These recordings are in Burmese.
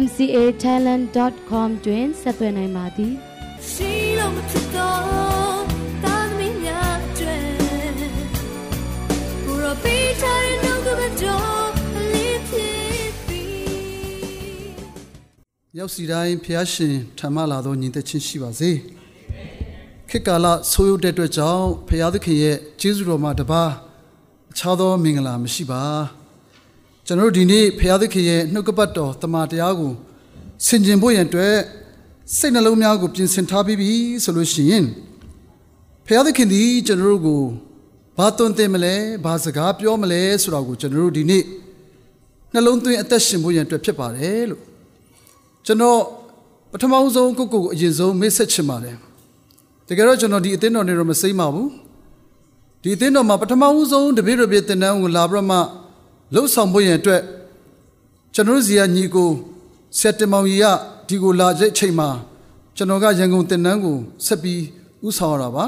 mcatalent.com တွင်ဆက်သွယ်နိုင်ပါသည်ရှိလို့မဖြစ်တော့တာသမီးများကျွဲဘူရောပေးချင်နှုတ်ကပတော်လေးဖြစ်ပြီးရောက်စီတိုင်းဖျားရှင်ထမလာသောညီသက်ချင်းရှိပါစေခေတ်ကာလဆိုးရုပ်တဲ့အတွက်ကြောင့်ဖျားသခင်ရဲ့ကျေးဇူးတော်မှာတပါအခြားသောမင်္ဂလာမရှိပါ ကျွန်တော်တို့ဒီနေ့ဖျားသခင်ရဲ့နှုတ်ကပတ်တော်တမန်တရားကိုဆင်ခြင်ဖို့ရန်အတွက်စိတ်နှလုံးများကိုပြင်ဆင်ထားပြီးပြီဆိုလို့ရှိရင်ဖျားသခင်သည်ကျွန်တော်တို့ကိုဘာသွန်သင်မလဲဘာစကားပြောမလဲဆိုတာကိုကျွန်တော်တို့ဒီနေ့နှလုံးသွင်းအသက်ရှင်ဖို့ရန်အတွက်ဖြစ်ပါတယ်လို့ကျွန်တော်ပထမဆုံးကိုကိုကိုအရင်ဆုံးမေ့ဆက်ချင်ပါတယ်တကယ်တော့ကျွန်တော်ဒီအသင်းတော်နေတော့မစိမ့်ပါဘူးဒီအသင်းတော်မှာပထမဆုံးတပည့်တော်ပြတင်တန်းကိုလာပြီးတော့မှ လှုပ်ဆောင်ဖို့ရန်အတွက်ကျွန်တော်တို့ဇီယာညီကိုဆက်တမောင်ကြီးကဒီကိုလာတဲ့အချိန်မှာကျွန်တော်ကရန်ကုန်တင်နန်းကိုဆက်ပြီးဥဆောင်ရတာပါ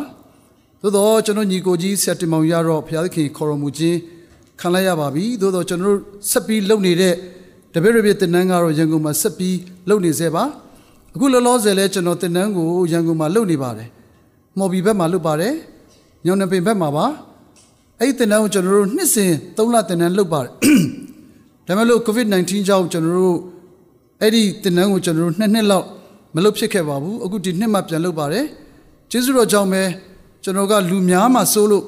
သို့တော့ကျွန်တော်ညီကိုကြီးဆက်တမောင်ကြီးကတော့ဘုရားသခင်ခေါ်တော်မူခြင်းခံလိုက်ရပါပြီသို့တော့ကျွန်တော်တို့ဆက်ပြီးလုပ်နေတဲ့တပည့်ရပြတင်နန်းကတော့ရန်ကုန်မှာဆက်ပြီးလုပ်နေစေပါအခုလောလောဆယ်လဲကျွန်တော်တင်နန်းကိုရန်ကုန်မှာလုပ်နေပါတယ်မော်ဘီဘက်မှာလုပ်ပါတယ်ညောင်နှပင်ဘက်မှာပါ အဲ့ဒီတင်နန်းကိုကျွန်တော်တို့နှစ်စဉ်3လတင်နန်းလုပ်ပါတယ်ဒါပေမဲ့လို့ COVID-19 ကြောင့်ကျွန်တော်တို့အဲ့ဒီတင်နန်းကိုကျွန်တော်တို့နှစ်နှစ်လောက်မလုပ်ဖြစ်ခဲ့ပါဘူးအခုဒီနှစ်မှပြန်လုပ်ပါတယ်ကျေးဇူးတော်ကြောင့်ပဲကျွန်တော်ကလူများမှစိုးလို့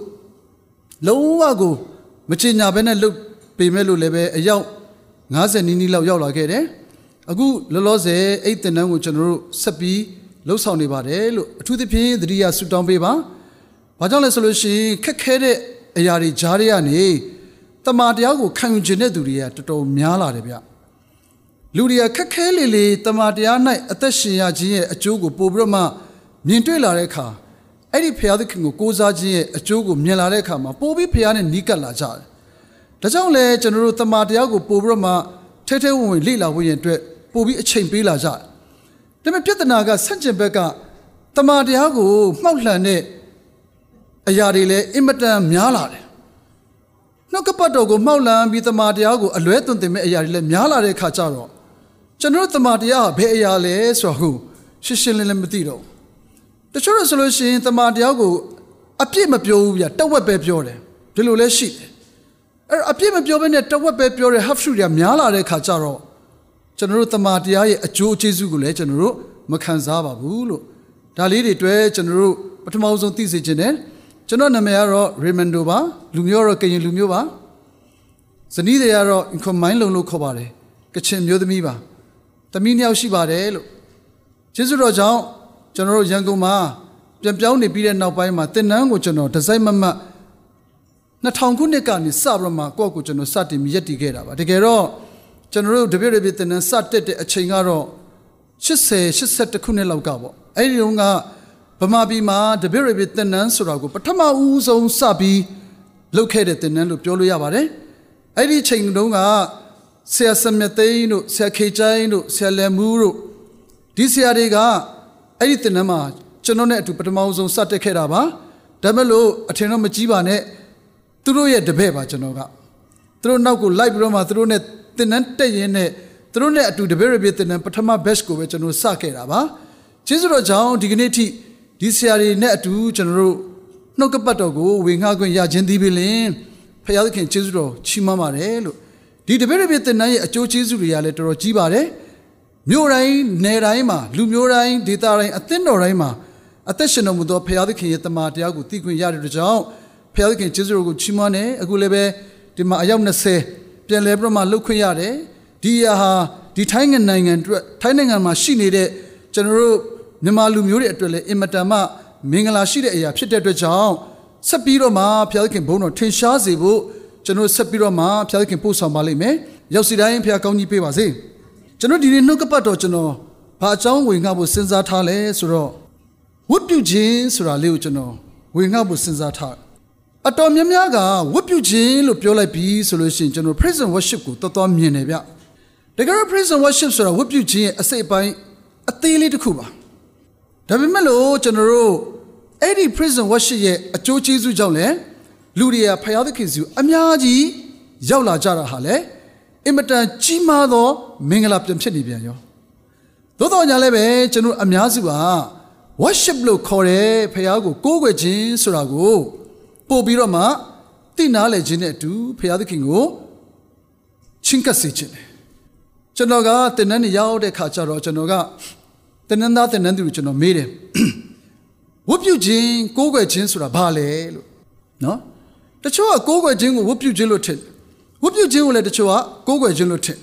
လုံးဝကိုမချင်ညာဘဲနဲ့လုပ်ပေမဲ့လို့လည်းပဲအယောက်90နီးနီးလောက်ရောက်လာခဲ့တယ်အခုလောလောဆယ်အဲ့တင်နန်းကိုကျွန်တော်တို့ဆက်ပြီးလှုပ်ဆောင်နေပါတယ်လို့အထူးသဖြင့်သတိရဆူတောင်းပေးပါဘာကြောင့်လဲဆိုလို့ရှိရင်ခက်ခဲတဲ့ အရာတွေကြားရကနေတမာတရားကိုခံယူခြင်းတဲ့သူတွေကတော်တော်များလာတယ်ဗျလူတွေကခက်ခဲလေလေတမာတရား၌အသက်ရှင်ရခြင်းရဲ့အကျိုးကိုပို့ပြီးတော့မှမြင်တွေ့လာတဲ့အခါအဲ့ဒီဖရာသခင်ကိုကိုးစားခြင်းရဲ့အကျိုးကိုမြင်လာတဲ့အခါမှာပို့ပြီးဖရာနဲ့နီးကပ်လာကြတယ်ဒါကြောင့်လဲကျွန်တော်တို့တမာတရားကိုပို့ပြီးတော့မှထဲထဲဝင်ဝင်လေ့လာဖို့ရင်အတွက်ပို့ပြီးအချိန်ပေးလာကြတယ်ဒါပေမဲ့ပြဿနာကဆန့်ကျင်ဘက်ကတမာတရားကိုမှောက်လှန်တဲ့ အရာတွေလည်းအင်မတန်များလာတယ်နှုတ်ကပတ်တော်ကိုမှောက်လန်းပြီးတမာတရားကိုအလွဲသွန်သင်မဲ့အရာတွေလည်းများလာတဲ့အခါကျတော့ကျွန်တော်တမာတရားဘယ်အရာလဲဆိုတော့ရှင်းရှင်းလင်းလင်းမသိတော့တချို့ဆိုလို့ရှိရင်တမာတရားကိုအပြည့်မပြောဘူးဗျတဝက်ပဲပြောတယ်ဒီလိုလဲရှိတယ်အဲ့အပြည့်မပြောဘဲနဲ့တဝက်ပဲပြောတဲ့ half truth တွေများလာတဲ့အခါကျတော့ကျွန်တော်တို့တမာတရားရဲ့အကျိုးအကျေးဇူးကိုလည်းကျွန်တော်တို့မခံစားပါဘူးလို့ဒါလေးတွေတွေ့ကျွန်တော်တို့ပထမဆုံးသိစေခြင်းနဲ့ ကျွန်တော်နာမည်ကတော့ Raymond ပါလူမျိုးတော့ကရင်လူမျိုးပါဇနီးတွေကတော့ Incombine လုံလို့ခေါ်ပါတယ်ကချင်မျိုးသမီးပါသမီးနှစ်ယောက်ရှိပါတယ်လို့ကျေးဇူးတော်ကြောင့်ကျွန်တော်တို့ရန်ကုန်မှာပြန်ပြောင်းနေပြီးတဲ့နောက်ပိုင်းမှာတင်နန်းကိုကျွန်တော်ဒီဇိုင်းမမတ်2000ခုနှစ်ကနေစပြီးတော့မှကိုယ့်ကိုကျွန်တော်စတင်မြည်တည်ခဲ့တာပါတကယ်တော့ကျွန်တော်တို့တပြည့်တပြည့်တင်နန်းစတက်တဲ့အချိန်ကတော့80 81ခုနှစ်လောက်ကပေါ့အဲ့ဒီတုန်းက ဗမာပြည်မှာတပည့်ရပြည်တင်နန်းဆိုတာကိုပထမဦးဆုံးစပြီးလုပ်ခဲ့တဲ့တင်နန်းလို့ပြောလို့ရပါတယ်အဲ့ဒီချိန်တုန်းကဆရာစမြသိန်းတို့ဆရာခေချိုင်းတို့ဆရာလယ်မူးတို့ဒီဆရာတွေကအဲ့ဒီတင်နန်းမှာကျွန်တော်နဲ့အတူပထမဆုံးစတက်ခဲ့တာပါဒါမဲ့လို့အထင်တော့မကြီးပါနဲ့သူတို့ရဲ့တပည့်ပါကျွန်တော်ကသူတို့နောက်ကိုလိုက်ပြီးတော့မှသူတို့နဲ့တင်နန်းတက်ရင်းနဲ့သူတို့နဲ့အတူတပည့်ရပြည်တင်နန်းပထမ batch ကိုပဲကျွန်တော်စခဲ့တာပါကျေးဇူးတော်ကြောင့်ဒီကနေ့ထိ ဒီဆရာတွေနဲ့အတူကျွန်တော်တို့နှုတ်ကပတ်တော်ကိုဝေငှခွင့်ရခြင်းသည်ပင်ဖခင်သခင်ကျေးဇူးတော်ချီးမွမ်းပါတယ်လို့ဒီတပည့်တပည့်တင်နန်းရဲ့အကျိုးကျေးဇူးတွေကလည်းတော်တော်ကြီးပါတယ်မြို့တိုင်းနယ်တိုင်းမှာလူမျိုးတိုင်းဒေသတိုင်းအသင်းတော်တိုင်းမှာအသက်ရှင်တော်မူသောဖခင်သခင်ရဲ့တမန်တရားကိုသိခွင့်ရတဲ့ကြောင့်ဖခင်သခင်ကျေးဇူးတော်ကိုချီးမွမ်းတယ်အခုလည်းပဲဒီမှာအယောက်20ပြန်လဲပြီးတော့မှလှုပ်ခွင့်ရတယ်ဒီအဟာဒီထိုင်းနိုင်ငံအတွက်ထိုင်းနိုင်ငံမှာရှိနေတဲ့ကျွန်တော်တို့ မြန်မာလူမျိုးတွေအတွက်လည်းအင်မတန်မှမင်္ဂလာရှိတဲ့အရာဖြစ်တဲ့အတွက်ကြောင့်ဆက်ပြီးတော့မှဘုရားသခင်ဘုန်းတော်ထင်ရှားစေဖို့ကျွန်တော်ဆက်ပြီးတော့မှဘုရားသခင်ပို့ဆောင်ပါလိမ့်မယ်။ရောက်စီတိုင်းဘုရားကောင်းကြီးပေးပါစေ။ကျွန်တော်ဒီနေ့နှုတ်ကပတ်တော်ကျွန်တော်ဘာအကြောင်းဝင်ငှဖို့စဉ်းစားထားလဲဆိုတော့ဝတ်ပြုခြင်းဆိုတာလေးကိုကျွန်တော်ဝင်ငှဖို့စဉ်းစားထားအတော်များများကဝတ်ပြုခြင်းလို့ပြောလိုက်ပြီးဆိုလို့ရှိရင်ကျွန်တော် praise and worship ကိုတော်တော်မြင်တယ်ဗျတကယ်တော့ praise and worship ဆိုတာဝတ်ပြုခြင်းရဲ့အစိတ်အပိုင်းအသေးလေးတစ်ခုပါ ဒါပေမဲ့လို့ကျွန်တော်တို့အဲ့ဒီ praise and worship ရဲ့အကျိုးကျေးဇူးကြောင့်လည်းလူတွေကဖယားသခင်စီကိုအများကြီးရောက်လာကြတာဟာလေအင်မတန်ကြီးမားသောမင်္ဂလာပြန်ဖြစ်နေပြန်ရောသို့တော်ညာလည်းပဲကျွန်တော်အများစုက worship လို့ခေါ်တယ်ဖယားကိုကိုးကွယ်ခြင်းဆိုတာကိုပို့ပြီးတော့မှသိနာလေခြင်းနဲ့အတူဖယားသခင်ကိုချင်းကပ်စေခြင်းတယ်ကျွန်တော်ကတင်နန်းနေရောက်တဲ့ခါကျတော့ကျွန်တော်က တင်နန်းသားတင်နန်းသူကိုကျွန်တော်မေးတယ်ဝတ်ပြုခြင်းကိုးကွယ်ခြင်းဆိုတာဘာလဲလို့နော်တချို့ကကိုးကွယ်ခြင်းကိုဝတ်ပြုခြင်းလို့ထင်ဝတ်ပြုခြင်းကိုလည်းတချို့ကကိုးကွယ်ခြင်းလို့ထင်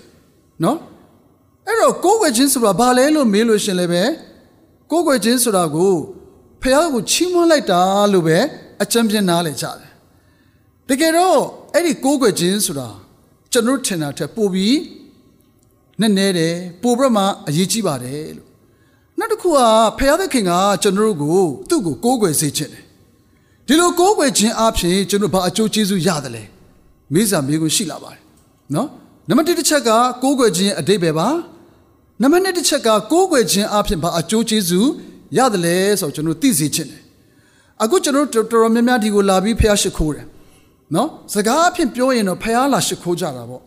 နော်အဲ့တော့ကိုးကွယ်ခြင်းဆိုတာဘာလဲလို့မေးလို့ရှင်လည်းပဲကိုးကွယ်ခြင်းဆိုတာကိုဖះကိုချီးမွမ်းလိုက်တာလို့ပဲအကြံပြနားလေကြတယ်တကယ်တော့အဲ့ဒီကိုးကွယ်ခြင်းဆိုတာကျွန်တော်ထင်တာထက်ပိုပြီးနည်းနည်းတယ်ပိုပြီးမှအရေးကြီးပါတယ်လို့ နောက်တစ်ခုကဖះသခင်ကကျွန်တော်တို့ကိုသူ့ကိုကိုးကွယ်စေခြင်းတယ်ဒီလိုကိုးကွယ်ခြင်းအပြင်ကျွန်တော်ဘာအကျိုးကျေးဇူးရတယ်လဲမေးစာမေးခွန်းရှိလာပါတယ်နော်နံပါတ်1တစ်ချက်ကကိုးကွယ်ခြင်းရဲ့အတိတ်ပဲပါနံပါတ်2တစ်ချက်ကကိုးကွယ်ခြင်းအပြင်ဘာအကျိုးကျေးဇူးရတယ်လဲဆိုတော့ကျွန်တော်သိစေခြင်းတယ်အခုကျွန်တော်တော်တော်များများဒီကိုလာပြီးဖះရှိခိုးတယ်နော်စကားအဖြစ်ပြောရင်တော့ဖះလာရှိခိုးကြတာပေါ့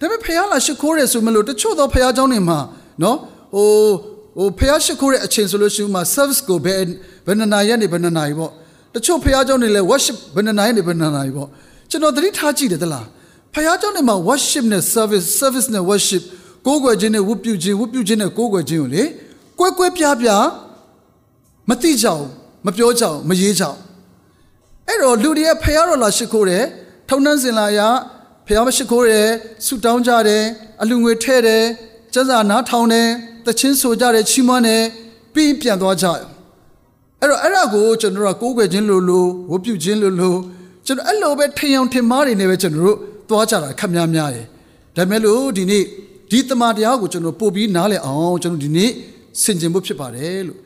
ဒါပေမဲ့ဖះလာရှိခိုးတယ်ဆိုမလို့တချို့သောဖះเจ้าတွေမှာနော်ဟို ဟိုဖះရှိခိုးတဲ့အချိန်ဆိုလို့ရှိရင်မှာ service ကိုဘယ်ဘယ်နှစ်နာရီနေဘယ်နှစ်နာရီပေါ့တချို့ဖះเจ้าတွေလည်း worship ဘယ်နှစ်နာရီနေဘယ်နှစ်နာရီပေါ့ကျွန်တော်သတိထားကြည့်တယ်သလားဖះเจ้าတွေမှာ worship နဲ့ service service နဲ့ worship ကိုးကွယ်ခြင်းနဲ့ဝတ်ပြုခြင်းဝတ်ပြုခြင်းနဲ့ကိုးကွယ်ခြင်းကိုလေကွဲကွဲပြားပြားမသိကြအောင်မပြောကြအောင်မရေးကြအောင်အဲ့တော့လူတွေဖះတော်လာရှိခိုးတယ်ထုံနှန်းစင်လာရဖះမရှိခိုးတယ်ဆူတောင်းကြတယ်အလူငွေထဲ့တယ်ကျန်းစာနားထောင်တယ် တချင်းဆိုကြတယ်ချီးမွမ်းတယ်ပြီးပြန်သွားကြရအဲ့တော့အဲ့ဒါကိုကျွန်တော်တို့ကိုးကွယ်ခြင်းလို့လို့ဝတ်ပြုခြင်းလို့လို့ကျွန်တော်အဲ့လိုပဲထင်အောင်ထင်မှားတွေနဲ့ပဲကျွန်တော်တို့သွားကြတာခက်များများရယ်ဒါမဲ့လို့ဒီနေ့ဒီတမန်တရားကိုကျွန်တော်ပို့ပြီးနားလည်အောင်ကျွန်တော်ဒီနေ့ဆင်ခြင်ဖို့ဖြစ်ပါတယ်လို့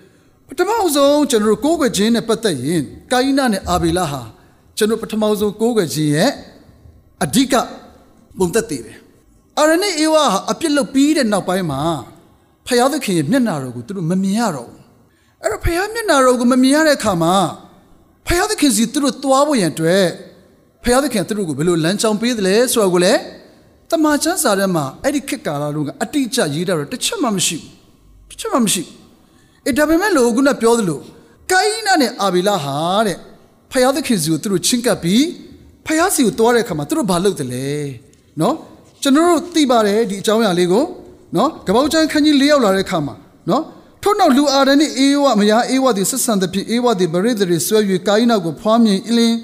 ပထမဆုံးကျွန်တော်ကိုးကွယ်ခြင်းနဲ့ပတ်သက်ရင်ကာယိနနဲ့အာဘေလဟာကျွန်တော်ပထမဆုံးကိုးကွယ်ခြင်းရဲ့အဓိကပုံသက်တည်တယ်အာရနေအေဝါဟာအပြစ်လုပ်ပြီးတဲ့နောက်ပိုင်းမှာ ဖယားသခင်ရဲ့မျက်နာတော်ကိုသူတို့မမြင်ရတော့ဘူးအဲ့တော့ဖယားမျက်နာတော်ကိုမမြင်ရတဲ့အခါမှာဖယားသခင်စီသူတို့သွားဖို့ရန်အတွက်ဖယားသခင်သူတို့ကိုဘယ်လိုလမ်းကြောင်းပေးသလဲဆိုတော့ကိုလည်းတမန်ကျမ်းစာထဲမှာအဲ့ဒီခေတ်ကာလလုံးကအတိအကျရေးတာတော့တစ်ချက်မှမရှိဘူးတစ်ချက်မှမရှိဘူးအဲ့ဒါပေမဲ့လို့ခုနပြောသလိုကိုင်းနာနဲ့အာဘီလာဟာတဲ့ဖယားသခင်စီကိုသူတို့ချင်းကပ်ပြီးဖယားစီကိုတွားတဲ့အခါမှာသူတို့ဘာလုပ်တယ်လဲနော်ကျွန်တော်တို့သိပါတယ်ဒီအကြောင်းအရာလေးကို နော်ကပောက်ချမ်းခန်းကြီး၄ရောက်လာတဲ့အခါမှာနော်ထို့နောက်လူအာရန်နှင့်အေဝမယားအေဝသည်ဆက်ဆံသဖြင့်အေဝသည်ဗရိဒရီဆွဲ၍ကိုင်းနောက်ကိုဖွားမြင်အလင်း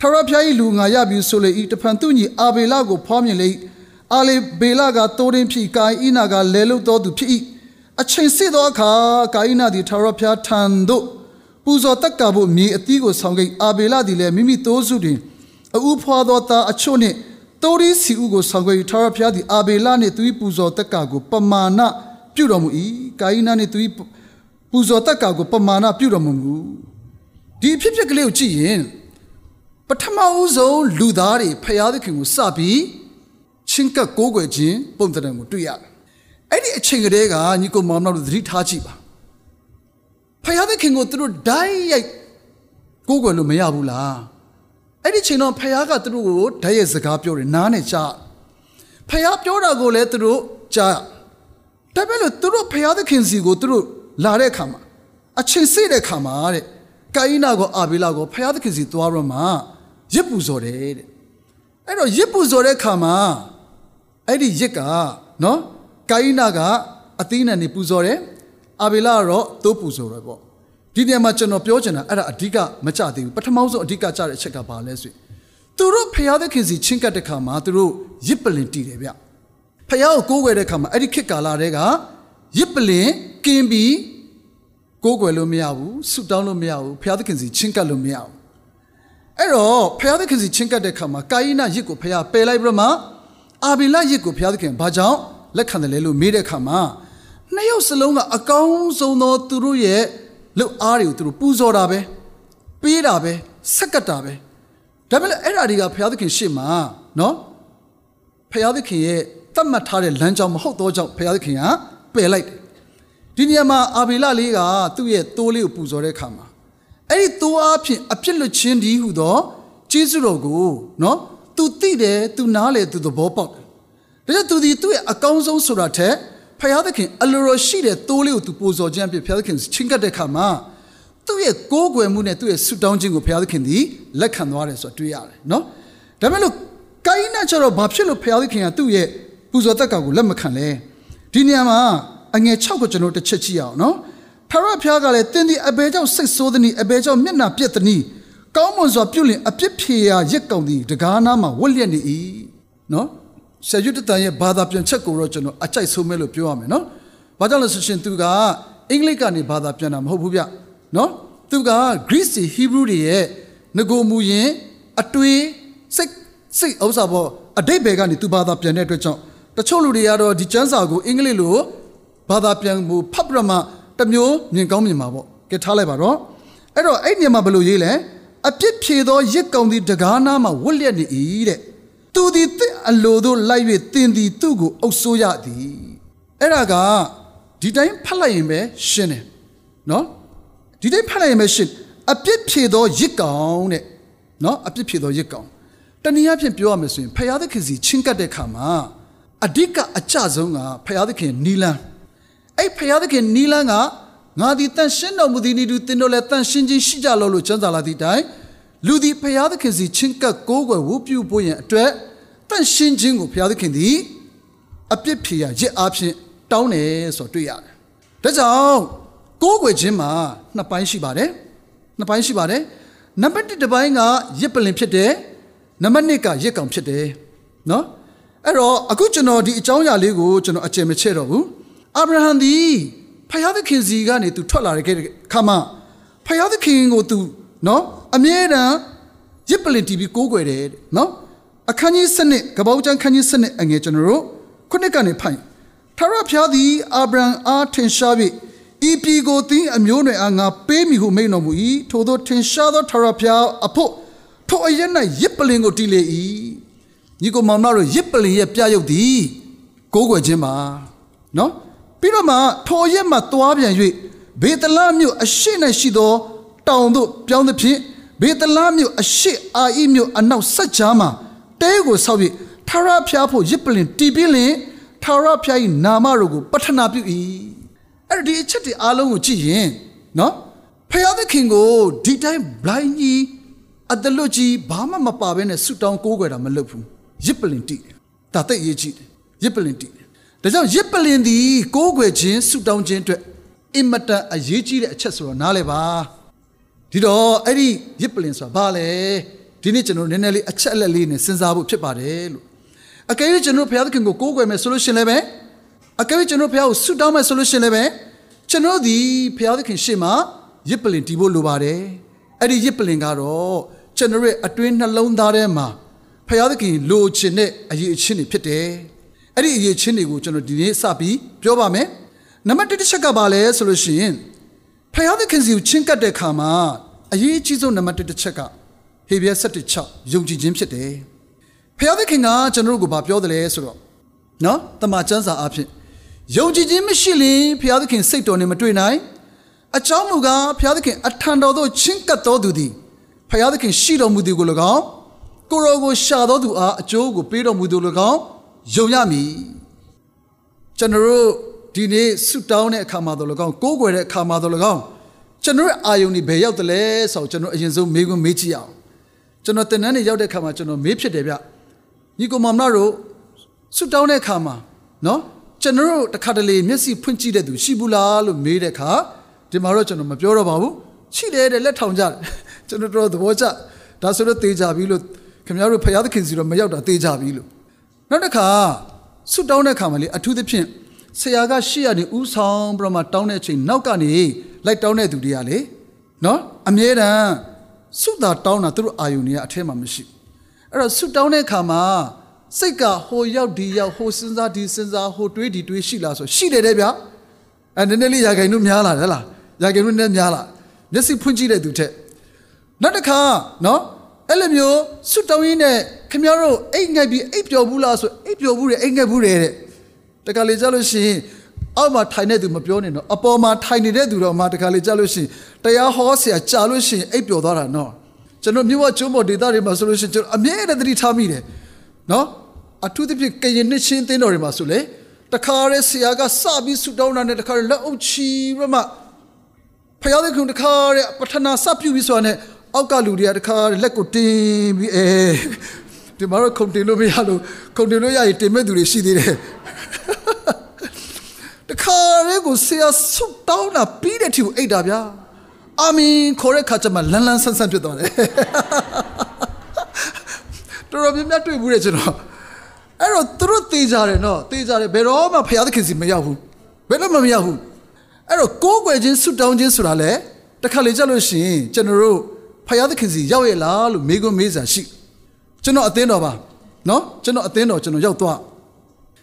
ထရဖျား၏လူငါရပြီဆိုလေဤတဖန်သူညီအာဘေလကိုဖွားမြင်လေအာလေဘေလကတိုးရင်းဖြစ်ကိုင်းဤနာကလဲလုတော်သူဖြစ်၏အချိန်စစ်သောအခါကိုင်းနာသည်ထရဖျားထံသို့ပူဇော်တက်ကဖို့မြေအသီးကိုဆောင်ခဲ့အာဘေလသည်လည်းမိမိတိုးစုတွင်အူဖွာသောသားအချို့နှင့် တိုးရီစီဥကိုဆောင်ခဲ့ထာဝရဘုရားသည်အာဘေလနှင့်သူ၏ပူဇော်တက်ကကိုပမာဏပြုတော်မူ၏ကာယနာနှင့်သူ၏ပူဇော်တက်ကကိုပမာဏပြုတော်မမူဒီအဖြစ်ဖြစ်ကလေးကိုကြည့်ရင်ပထမဦးဆုံးလူသားတွေဖျားသခင်ကိုစပြီးချင်းကပ်ကိုးကွယ်ခြင်းပုံသဏ္ဍာန်ကိုတွေ့ရတယ်အဲ့ဒီအချိန်ကလေးကညီကိုမောင်နှောက်တို့သတိထားကြည့်ပါဖျားသခင်ကိုသူတို့ဓာတ်ရိုက်ကိုးကွယ်လို့မရဘူးလား အဲ့ဒီချိန်တော့ဖယားကသူတို့ကိုဓာတ်ရဲ့စကားပြောတယ်နားနဲ့ကြားဖယားပြောတာကိုလည်းသူတို့ကြားဒါပေမဲ့လို့သူတို့ဖယားသခင်စီကိုသူတို့လာတဲ့အခါမှာအချိန်စိတဲ့အခါမှာတဲ့ကာယိနာကိုအာဘေလာကိုဖယားသခင်စီသွားတော့မှရစ်ပူဇော်တယ်တဲ့အဲ့တော့ရစ်ပူဇော်တဲ့အခါမှာအဲ့ဒီရစ်ကနော်ကာယိနာကအသီးနှံနေပူဇော်တယ်အာဘေလာကတော့သိုးပူဇော်တယ်ပေါ့ ဒီနေရာမှာကျွန်တော်ပြောချင်တာအဲ့ဒါအဓိကမကြသေးဘူးပထမဆုံးအဓိကကြတဲ့အချက်ကဘာလဲဆိုရင်သူတို့ဖျားသခင်စီချင်းကပ်တဲ့ခါမှာသူတို့ရစ်ပလင်တီးတယ်ဗျဖျားကိုကိုးကွယ်တဲ့ခါမှာအဲ့ဒီခေတ်ကာလတည်းကရစ်ပလင်ကင်းပြီးကိုးကွယ်လို့မရဘူးဆုတောင်းလို့မရဘူးဖျားသခင်စီချင်းကပ်လို့မရဘူးအဲ့တော့ဖျားသခင်စီချင်းကပ်တဲ့ခါမှာကာယိနရစ်ကိုဖျားပယ်လိုက်ပြီးတော့မှအာဘီလရစ်ကိုဖျားသခင်ဘာကြောင့်လက်ခံတယ်လဲလို့မေးတဲ့ခါမှာနှစ်ယောက်စလုံးကအကောင်းဆုံးသောသူတို့ရဲ့ လှုပ်အားတွေကိုသူတို့ပူဇော်တာပဲပေးတာပဲဆက်ကပ်တာပဲဒါပေမဲ့အဲ့ဓာတွေကဘုရားသခင်ရှေ့မှာနော်ဘုရားသခင်ရဲ့တတ်မှတ်ထားတဲ့လမ်းကြောင်းမဟုတ်သောကြောင့်ဘုရားသခင်ကပယ်လိုက်တယ်ဒီနေရာမှာအာဘေလလေးကသူ့ရဲ့သိုးလေးကိုပူဇော်တဲ့အခါမှာအဲ့ဒီသိုးအားဖြင့်အပြစ်လွတ်ခြင်းဒီဟုသောကျေးဇူးတော်ကိုနော်သူသိတယ်သူနားလေသူသဘောပေါက်တယ်ဒါကြောင့်သူဒီသူ့ရဲ့အကောင်းဆုံးဆိုတာထက် ဖယားသခင်အလိုတော်ရှိတဲ့သိုးလေးကိုသူပူဇော်ခြင်းအဖြစ်ဖယားသခင်ချင်းကပ်တဲ့အခါမှာသူ့ရဲ့ကိုးကွယ်မှုနဲ့သူ့ရဲ့ဆုတောင်းခြင်းကိုဖယားသခင်ဒီလက်ခံသွားတယ်ဆိုတာတွေ့ရတယ်နော်ဒါပေမဲ့လို့ကိုင်းနာကျတော့ဘာဖြစ်လို့ဖယားသခင်ကသူ့ရဲ့ပူဇော်တက်ကကိုလက်မခံလဲဒီနေရာမှာအငယ်6ကိုကျွန်တော်တစ်ချက်ကြည့်အောင်နော်ဖရဖျားကလည်းတင်းဒီအဘဲကြောင့်စိတ်ဆိုးသည်အဘဲကြောင့်မျက်နှာပြက်သည်ကောင်းမွန်စွာပြုလင်အပြစ်ဖြေရာရက်ကောင်သည်တကားနာမှာဝက်လျက်နေ၏နော် ဆရာရွတ်တန်ရဲ့ဘာသာပြန်ချက်ကိုတော့ကျွန်တော်အကြိုက်ဆုံးပဲလို့ပြောရမယ်နော်။ဘာကြောင့်လဲဆိုရှင်သူကအင်္ဂလိပ်ကနေဘာသာပြန်တာမဟုတ်ဘူးဗျ။နော်။သူက Greece တွေ Hebrew တွေရဲ့ငကိုမူရင် အတွေးစိတ်စိတ်ဥစ္စာပေါ့အတိတ်ဘယ်ကနေသူဘာသာပြန်တဲ့အတွက်ကြောင့်တချို့လူတွေကတော့ဒီကျမ်းစာကိုအင်္ဂလိပ်လိုဘာသာပြန်မှုဖတ်ပြမတမျိုးမြင်ကောင်းမြင်မှာပေါ့။ကဲထားလိုက်ပါတော့။အဲ့တော့အဲ့ဒီမှာဘယ်လိုရေးလဲ။အပြစ်ဖြေသောရစ်ကောင်ဒီတကားနာမှာဝတ်လျက်နေ၏တဲ့။ သူသည်တင့်အလိုသို့လိုက်၍တင်သည်သူ့ကိုအုပ်ဆိုးရသည်အဲ့ဒါကဒီတိုင်းဖတ်လိုက်ရင်ပဲရှင်းတယ်နော်ဒီတိုင်းဖတ်လိုက်ရင်ပဲရှင်းအပြစ်ဖြေသောရစ်ကောင်တဲ့နော်အပြစ်ဖြေသောရစ်ကောင်တနည်းအားဖြင့်ပြောရမယ်ဆိုရင်ဖယားသခင်စီချင်းကပ်တဲ့ခါမှာအဓိကအကျဆုံးကဖယားသခင်နီလန်းအဲ့ဖယားသခင်နီလန်းကငါသည်တန်ရှင်းတော်မူသည်ဤသူတင်တို့လည်းတန်ရှင်းခြင်းရှိကြလို့လို့ကျမ်းစာလာသည့်တိုင် လူသည်ဖယားသခင်စီချင်းကပ်ကိုးကွယ်ဝုပြုဖို့ရန်အတွက်တန့်ရှင်းခြင်းကိုဘုရားသခင်သည်အပြစ်ဖြေရရစ်အားဖြင့်တောင်းတယ်ဆိုတွေ့ရတယ်။ဒါကြောင့်ကိုးကွယ်ခြင်းမှာနှစ်ပိုင်းရှိပါတယ်။နှစ်ပိုင်းရှိပါတယ်။နံပါတ်1တစ်ပိုင်းကရစ်ပလင်ဖြစ်တယ်။နံပါတ်2ကရစ်ကောင်ဖြစ်တယ်။နော်။အဲ့တော့အခုကျွန်တော်ဒီအကြောင်းအရာလေးကိုကျွန်တော်အကျယ်မချဲ့တော့ဘူး။အာဗြဟံသည်ဖယားသခင်စီကနေသူထွက်လာတဲ့ခါမှာဖယားသခင်ကိုသူနော် အမြဲတမ်းရစ်ပလင်တီးပြီးကိုးကွယ်တယ်နော်။အခန်းကြီးစနစ်ကပောက်ကျန်းခန်းကြီးစနစ်အငယ်ကျွန်တော်တို့ခုနှစ်ကနေဖိုင်ထာဝရဘုရားသည်အာဗြဟံအားထင်ရှား၍ဤပြည်ကိုသင်အမျိုးနွယ်အားငါပေးမိဟုမိန့်တော်မူ၏ထို့သောထင်ရှားသောထာဝရဘုရားအဖို့ထိုအရက်၌ရစ်ပလင်ကိုတည်လေ၏ညီကိုမောင်မတို့ရစ်ပလင်ရဲ့ပြရုပ်သည်ကိုးကွယ်ခြင်းပါနော်ပြီးတော့မှထိုရက်မှသွားပြန်၍ဘေတလမြို့အရှိ၌ရှိသောတောင်သို့ပြောင်းသဖြင့် ဘေတလမြို့အရှိအာဣမြို့အနောက်ဆက်ကြားမှာတဲကိုဆောက်ပြီးထာဝရဘုရားဖို့ရစ်ပလင်တီးပြီးလင်ထာဝရဘုရား၏နာမတော်ကိုပထနာပြု၏အဲ့ဒီအချက်တွေအားလုံးကိုကြည့်ရင်နော်ဖယားသခင်ကိုဒီတိုင်း blind ကြီးအတလွတ်ကြီးဘာမှမပါဘဲနဲ့ဆူတောင်းကိုးကွယ်တာမလုပ်ဘူးရစ်ပလင်တီးတယ်ဒါသိရေးကြည့်တယ်ရစ်ပလင်တီးတယ်ဒါကြောင့်ရစ်ပလင်သည်ကိုးကွယ်ခြင်းဆူတောင်းခြင်းအတွက်အင်မတန်အရေးကြီးတဲ့အချက်ဆိုတော့နားလဲပါ ဒီတော့အဲ့ဒီရစ်ပလင်ဆိုတာဘာလဲဒီနေ့ကျွန်တော်နည်းနည်းလေးအချက်အလက်လေးနဲ့စဉ်းစားဖို့ဖြစ်ပါတယ်လို့အကယ်၍ကျွန်တော်ဘုရားသခင်ကိုကိုးကွယ်မယ်ဆိုလို့ရှင်လည်းပဲအကယ်၍ကျွန်တော်ဘုရားကိုဆုတောင်းမယ်ဆိုလို့ရှင်လည်းပဲကျွန်တော်ဒီဘုရားသခင်ရှေ့မှာရစ်ပလင်တီးဖို့လိုပါတယ်အဲ့ဒီရစ်ပလင်ကတော့ကျွန်တော်ရဲ့အတွင်းနှလုံးသားထဲမှာဘုရားသခင်လိုချင်တဲ့အရေးအချင်းတွေဖြစ်တယ်အဲ့ဒီအရေးချင်းတွေကိုကျွန်တော်ဒီနေ့စပြီးပြောပါမယ်နံပါတ်1တစ်ချက်ကပါလဲဆိုလို့ရှိရင် ဘုရားသခင်စီကိုချင်းကပ်တဲ့အခါမှာအရေးအကြီးဆုံးနံပါတ်1တစ်ချက်ကဟေဘရဲ7:6ယုံကြည်ခြင်းဖြစ်တယ်ဖျားသခင်ကကျွန်တော်တို့ကိုဗာပြောတယ်လဲဆိုတော့နော်တမန်ကျမ်းစာအဖြစ်ယုံကြည်ခြင်းမရှိရင်ဖျားသခင်စိတ်တော်နဲ့မတွေ့နိုင်အကြောင်းမူကားဖျားသခင်အထံတော်သို့ချင်းကပ်တော်သူသည်ဖျားသခင်ရှိတော်မူသည်ကို၎င်းကိုရောကိုရှာတော်သူအားအကျိုးကိုပေးတော်မူသူ၎င်းယုံရမည်ကျွန်တော်တို့ ဒီနေ့ဆုတောင်းတဲ့အခါမှာတော့၎င်းကိုးကွယ်တဲ့အခါမှာတော့၎င်းကျွန်တော်ရဲ့အာယုန်ဒီဘယ်ရောက်တယ်လဲဆိုတော့ကျွန်တော်အရင်ဆုံးမေးခွန်းမေးကြည့်အောင်ကျွန်တော်တင်တန်းနေရောက်တဲ့ခါမှာကျွန်တော်မေးဖြစ်တယ်ဗျညီကိုမောင်မတို့ဆွတောင်းတဲ့ခါမှာနော်ကျွန်တော်တို့တခါတလေမျက်စိဖွင့်ကြည့်တဲ့သူရှိဘူးလားလို့မေးတဲ့ခါဒီမှာတော့ကျွန်တော်မပြောတော့ပါဘူးရှိတယ်တဲ့လက်ထောင်ကြတယ်ကျွန်တော်တို့သဘောကျဒါဆိုတော့တေးကြပြီလို့ခင်ဗျားတို့ဖယားသခင်စီတော့မရောက်တာတေးကြပြီလို့နောက်တစ်ခါဆွတောင်းတဲ့ခါမှာလေအထူးသဖြင့် ဆရာကရှေ့ရနေဥဆောင်ပြီးတော့မှတောင်းတဲ့အချိန်နောက်ကနေလိုက်တောင်းတဲ့သူတွေကလေနော်အမြဲတမ်းဆုတာတောင်းတာသူတို့အာယုန်တွေကအထဲမှာမရှိအဲ့တော့ဆုတောင်းတဲ့အခါမှာစိတ်ကဟိုရောက်ဒီရောက်ဟိုစဉ်းစားဒီစဉ်းစားဟိုတွေးဒီတွေးရှိလားဆိုရှိတယ်တဲ့ဗျအဲနည်းနည်းလေးရာခိုင်နှုန်းများလာတယ်ဟလားရာခိုင်နှုန်းနည်းများလာမျက်စိဖွင့်ကြည့်တဲ့သူထက်နောက်တစ်ခါနော်အဲ့လိုမျိုးဆွတောင်းရင်းနဲ့ခင်ဗျားတို့အိတ်ငိုက်ပြီးအိတ်ပျော်ဘူးလားဆိုအိတ်ပျော်ဘူးတယ်အိတ်ငိုက်ဘူးတယ်တဲ့ တခါလေကြားလို့ရှိရင်အောက်မှာထိုင်တဲ့သူမပြောနဲ့နော်အပေါ်မှာထိုင်နေတဲ့သူတော့မှတခါလေကြားလို့ရှိရင်တရားဟောဆရာကြာလို့ရှိရင်အိတ်ပျော်သွားတာနော်ကျွန်တော်မြို့ဝကျွန်းပေါ်ဒေသတွေမှာဆိုလို့ရှိရင်ကျွန်တော်အမြဲတမ်းသတိထားမိတယ်နော်အထူးသဖြင့်ကရင်နှစ်ချင်းတင်းတော်တွေမှာဆိုလေတခါရဲဆရာကစပြီးဆူတောင်းတာနဲ့တခါရဲလက်အုပ်ချီပြီးမှဖယားသခင်တခါရဲပထနာစပြုပြီးဆိုတာနဲ့အောက်ကလူတွေကတခါလက်ကိုတင်းပြီးအဲ ဒီမှာတော့ခုန်တင်လို့မရလို့ခုန်တင်လို့ရရင်တင်မဲ့သူတွေရှိသေးတယ်တခါရဲကိုဆရာဆုတောင်းတာပြီးတဲ့ထီကိုအိတ်တာဗျာအာမင်ခေါ်တဲ့ခါကျမှလန်းလန်းဆန်းဆန်းဖြစ်သွားတယ်တော်တော်များများတွေ့ဘူးတဲ့ကျွန်တော်အဲ့တော့သူတို့တေးကြတယ်နော်တေးကြတယ်ဘယ်တော့မှဖျားသခင်စီမရောက်ဘူးဘယ်တော့မှမရောက်ဘူးအဲ့တော့ကိုးကွယ်ခြင်းဆုတောင်းခြင်းဆိုတာလေတခါလေကြလို့ရှိရင်ကျွန်တော်တို့ဖျားသခင်စီရောက်ရဲ့လားလို့မေးခွန်းမေးစာရှိ ကျွန်တော်အသင်းတော်ပါနော်ကျွန်တော်အသင်းတော်ကျွန်တော်ရောက်သွား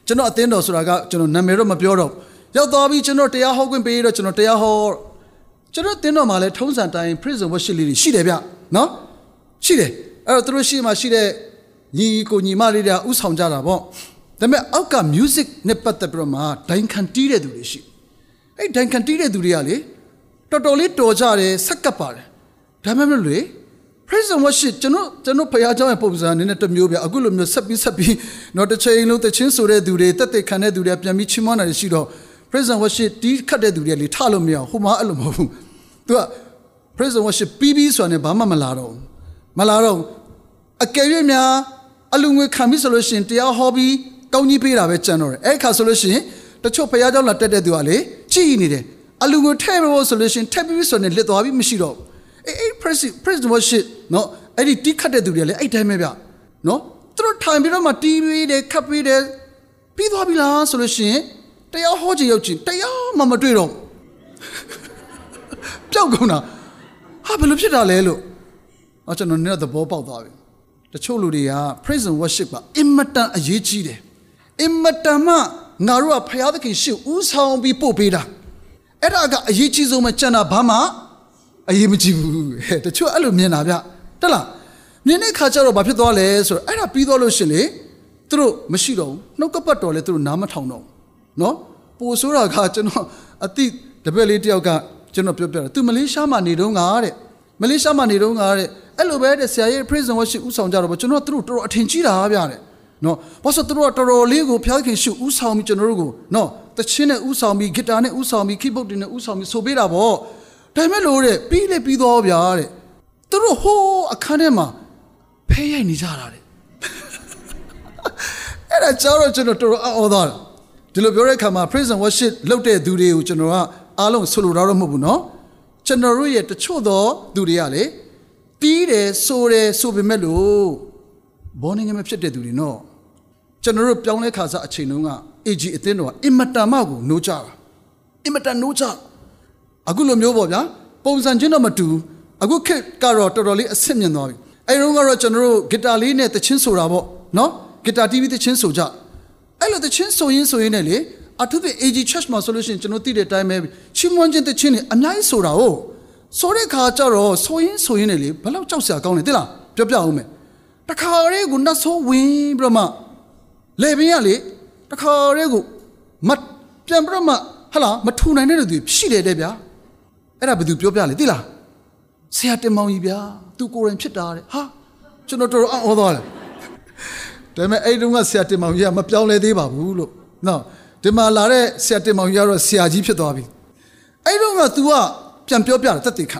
ကျွန်တော်အသင်းတော်ဆိုတာကကျွန်တော်နာမည်တော့မပြောတော့ရောက်သွားပြီးကျွန်တော်တရားဟောခွင့်ပေးတော့ကျွန်တော်တရားဟောကျွန်တော်တင်းတော်မှာလည်းထုံးစံတိုင်း prison worship လေးတွေရှိတယ်ဗျနော်ရှိတယ်အဲ့တော့သူတို့ရှိမှရှိတဲ့ညီကိုညီမလေးတွေကဥဆောင်ကြတာပေါ့ဒါပေမဲ့အောက်က music နဲ့ပတ်သက်ပြီးတော့မှဒိုင်ခံတီးတဲ့သူတွေရှိအဲ့ဒိုင်ခံတီးတဲ့သူတွေကလေတော်တော်လေးတော်ကြတယ်ဆက်ကပ်ပါတယ်ဒါပေမဲ့လေ praise and worship ကျွန်တော်ကျွန်တော်ဖခင်เจ้าရဲ့ပုံစံအနေနဲ့တစ်မျိုးပြအခုလိုမျိုးဆက်ပြီးဆက်ပြီးတော့တစ်ချိန်လုံးတချင်းဆိုတဲ့သူတွေတက်တက်ခံတဲ့သူတွေပြန်ပြီးချီးမွမ်းတာရှိတော့ praise and worship တီးခတ်တဲ့သူတွေလေထလို့မရအောင်ဟိုမှာအဲ့လိုမဟုတ်ဘူးသူက praise and worship ပြီးပြီးဆိုတာနဲ့ဘာမှမလာတော့မလာတော့အကယ်၍များအလူငွေခံပြီးဆိုလို့ရှိရင်တရားဟောပြီးကောင်းကြီးပေးတာပဲကြံတော့တယ်အဲ့ခါဆိုလို့ရှိရင်တချို့ဖခင်เจ้าလာတက်တဲ့သူကလေကြည်နေတယ်အလူငွေထည့်ဖို့ဆိုလို့ရှိရင်ထည့်ပြီးဆိုနေလစ်သွားပြီးမရှိတော့ အေးအေး praise praise and worship နော်အဲ့ဒီတီးခတ်တဲ့သူတွေလည်းအဲ့တိုင်းပဲဗျနော်သူတို့ထိုင်ပြီးတော့မှတီးပြီးတယ်ခတ်ပြီးတယ်ပြီးသွားပြီလားဆိုလို့ရှိရင်တရားဟောခြင်းရောက်ခြင်းတရားမှမတွေ့တော့ပျောက်ကုန်တာဟာဘယ်လိုဖြစ်တာလဲလို့အကျွန်တော်နည်းနည်းသဘောပေါက်သွားပြီတချို့လူတွေက praise and worship ကအင်မတန်အရေးကြီးတယ်အင်မတန်မှငါတို့ကဖခင်သခင်ရှေ့ဦးဆောင်ပြီးပို့ပေးတာအဲ့ဒါကအရေးကြီးဆုံးပဲကျန်တာဘာမှ အရေးမကြီးဘူးဟဲ့တချို့အဲ့လိုမြင်တာဗျတက်လားမြင်တဲ့ခါကျတော့ဘာဖြစ်သွားလဲဆိုတော့အဲ့ဒါပြီးသွားလို့ရှင်လေသူတို့မရှိတော့ဘူးနှုတ်ကပတ်တော်လဲသူတို့နားမထောင်တော့ဘူးနော်ပိုဆိုးတာကကျွန်တော်အတိတပည့်လေးတယောက်ကကျွန်တော်ပြောပြတယ်သူမလေးရှားမှာနေတော့ငါတဲ့မလေးရှားမှာနေတော့ငါတဲ့အဲ့လိုပဲတဲ့ဆရာရဲ့ praise and worship ဥဆောင်ကြတော့ကျွန်တော်တို့တော်တော်အထင်ကြီးတာဗျတဲ့နော်ဘာလို့သူတို့တော်တော်လေးကိုဖျားခင်ရှုဥဆောင်ပြီးကျွန်တော်တို့ကိုနော်တချင်းနဲ့ဥဆောင်ပြီးဂီတာနဲ့ဥဆောင်ပြီး keyboard တွေနဲ့ဥဆောင်ပြီးဆိုပေးတာပေါ့ ဒါမဲ့လို့တဲ့ပြီးလေပြီးတော့ဗျာတဲ့သူတို့ဟိုးအခန်းထဲမှာဖဲရိုက်နေကြတာတဲ့အဲ့ဒါကြောတော့ကျွန်တော်တော်တော်အော်သွားတာဒီလိုပြောတဲ့အခါမှာ praise and worship လုပ်တဲ့သူတွေကိုကျွန်တော်ကအားလုံးဆိုလိုတာတော့မဟုတ်ဘူးเนาะကျွန်တော်တို့ရဲ့တချို့သောသူတွေကလေတီးတယ်ဆိုတယ်ဆိုပေမဲ့လို့ဘောနေငယ်မဖြစ်တဲ့သူတွေเนาะကျွန်တော်တို့ပြောင်းလဲခါစားအချိန်တုန်းက AG အသင်းတော်ကအင်မတန်မှကိုနိုးကြတာအင်မတန်နိုးကြ အခုလိုမျိုးပေါ့ဗျာပုံစံချင်းတော့မတူအခုခေတ်ကတော့တော်တော်လေးအဆင့်မြင့်သွားပြီအဲဒီတော့ကတော့ကျွန်တော်တို့ဂီတာလေးနဲ့သချင်းဆိုတာပေါ့နော်ဂီတာ TV သချင်းဆိုကြအဲ့လိုသချင်းဆိုရင်းဆိုရင်းနဲ့လေအထူးသဖြင့် AG Church မှာဆိုလို့ရှိရင်ကျွန်တော်သိတဲ့အတိုင်းပဲချီးမွမ်းခြင်းသချင်းတွေအများကြီးဆိုတာဟုတ်ဆိုတဲ့ခါကျတော့ဆိုရင်းဆိုရင်းနဲ့လေဘလောက်ကြောက်စရာကောင်းလဲသိလားပြောပြအောင်မယ်တခါလေးကိုနှဆိုးဝင်ပြီးတော့မှလေပင်ကလေတခါလေးကိုမပြန်ပြီးတော့မှဟလာမထူနိုင်တဲ့လူတွေရှိတယ်တဲ့ဗျာ အဲ့ဒါဘယ်သူပြောပြလဲသိလားဆရာတင်မောင်ကြီးဗျာသူကိုယ်တိုင်ဖြစ်တာတဲ့ဟာကျွန်တော်တော်တော်အော်သွားတယ်ဒါပေမဲ့အဲ့တုန်းကဆရာတင်မောင်ကြီးကမပြောင်းလဲသေးပါဘူးလို့နော်ဒီမှာလာတဲ့ဆရာတင်မောင်ကြီးကတော့ဆရာကြီးဖြစ်သွားပြီအဲ့တုန်းက तू ကပြန်ပြောပြတယ်တက်တေခံ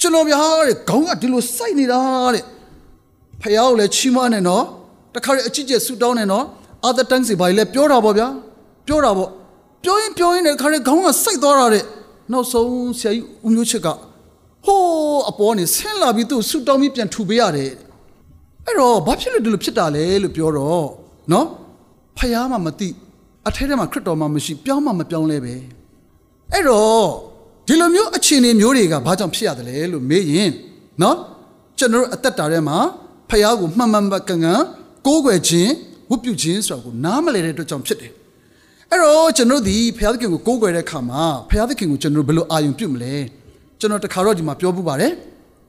ကျွန်တော်ဗျာတဲ့ခေါင်းကဒီလိုစိုက်နေတာတဲ့ဖះကိုလည်းချီးမွမ်းနေနော်တခါရအကြည့်ကျဆူတောင်းနေနော် other tongues တွေဘာလဲပြောတာပေါ့ဗျာပြောတာပေါ့ပြောရင်ပြောရင်လည်းခါရခေါင်းကစိုက်သွားတာတဲ့ နောက်ဆုံးဆရာကြီးဦးမျိုးချစ်ကဟိုးအပေါ်နေဆင်းလာပြီးသူ့ဆူတောင်းပြီးပြန်ထူပေးရတယ်အဲ့တော့ဘာဖြစ်လို့ဒီလိုဖြစ်တာလဲလို့ပြောတော့နော်ဖះမှမသိအထဲထဲမှာခရစ်တော်မှမရှိပြောင်းမှမပြောင်းလဲပဲအဲ့တော့ဒီလိုမျိုးအခြေအနေမျိုးတွေကဘာကြောင့်ဖြစ်ရတယ်လဲလို့မေးရင်နော်ကျွန်တော်အသက်တာထဲမှာဖះကိုမှန်မှန်ကန်ကန်ကိုးကွယ်ခြင်းဝတ်ပြုခြင်းဆိုတာကိုနားမလည်တဲ့အတွက်ကြောင့်ဖြစ်တယ် အဲ့တော့ကျွန်တော်ဒီဖျားသခင်ကိုကိုးကွယ်တဲ့အခါမှာဖျားသခင်ကိုကျွန်တော်ဘယ်လိုအာရုံပြုမလဲကျွန်တော်တခါတော့ဒီမှာပြောပူပါတယ်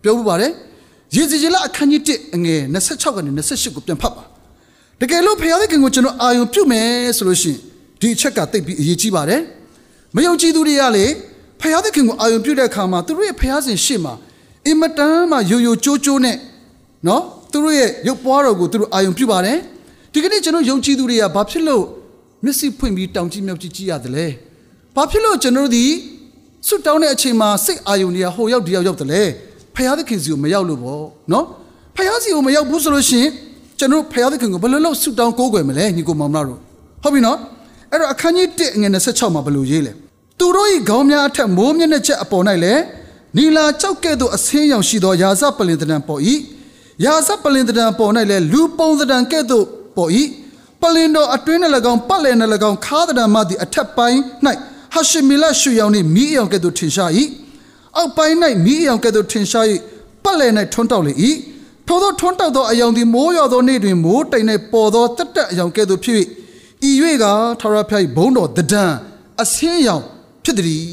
ပြောပူပါတယ်ရေစီကြီးလအခန်းကြီး1အငယ်26ကနေ28ကိုပြန်ဖတ်ပါတကယ်လို့ဖျားသခင်ကိုကျွန်တော်အာရုံပြုမယ်ဆိုလို့ရှိရင်ဒီအချက်ကသိပြီးအရေးကြီးပါတယ်မယုံကြည်သူတွေကလေဖျားသခင်ကိုအာရုံပြုတဲ့အခါမှာသူတို့ရဲ့ဖျားစဉ်ရှေ့မှာအင်မတန်မှယိုယိုကြိုးကြိုးနဲ့နော်သူတို့ရဲ့ရုပ်ပွားတော်ကိုသူတို့အာရုံပြုပါတယ်ဒီကနေ့ကျွန်တော်ယုံကြည်သူတွေကဘာဖြစ်လို့ မျက်စိဖွင့်ပြီးတောင်ကြည့်မြောက်ကြည့်ကြည့်ရတယ်လဲဘာဖြစ်လို့ကျွန်တော်တို့ဒီဆွတ်တောင်းတဲ့အချိန်မှာစိတ်အာရုံတွေကဟိုရောက်ဒီရောက်ရောက်တယ်လဲဖယားသခင်စီကိုမရောက်လို့ပေါ့နော်ဖယားစီကိုမရောက်ဘူးဆိုလို့ရှိရင်ကျွန်တော်ဖယားသခင်ကိုဘယ်လိုလုပ်ဆွတ်တောင်းကိုးကွယ်မလဲညီကိုမောင်မလားတို့ဟုတ်ပြီနော်အဲ့တော့အခန်းကြီး1ငွေ26မှာဘယ်လိုရေးလဲသူတို့၏ခေါင်းများအထက်မိုးမျက်နှာချက်အပေါ်၌လည်းနီလာကြောက်ကဲ့သို့အဆင်းရောင်ရှိသောယာဇပလင်တံပေါ်၏ယာဇပလင်တံပေါ်၌လည်းလူပုံတံကဲ့သို့ပေါ်၏ ပလင်တော်အတွင်း၌၎င်းပတ်လည်၌၎င်းခါးတံမှသည်အထက်ပိုင်း၌ဟာရှမီလရှူရောင်နှင့်မိအယောင်ကဲ့သို့ထင်ရှား၏အောက်ပိုင်း၌မိအယောင်ကဲ့သို့ထင်ရှား၏ပတ်လည်၌ထွန်းတောက်လေ၏ထိုသောထွန်းတောက်သောအယောင်သည်မိုးရွာသောနေ့တွင်မိုးတိမ်၌ပေါ်သောတက်တက်အယောင်ကဲ့သို့ဖြစ်၏ဤ၍ကထာဝရဘုရား၏ဘုန်းတော်တဒံအဆင်းရောင်ဖြစ်သည်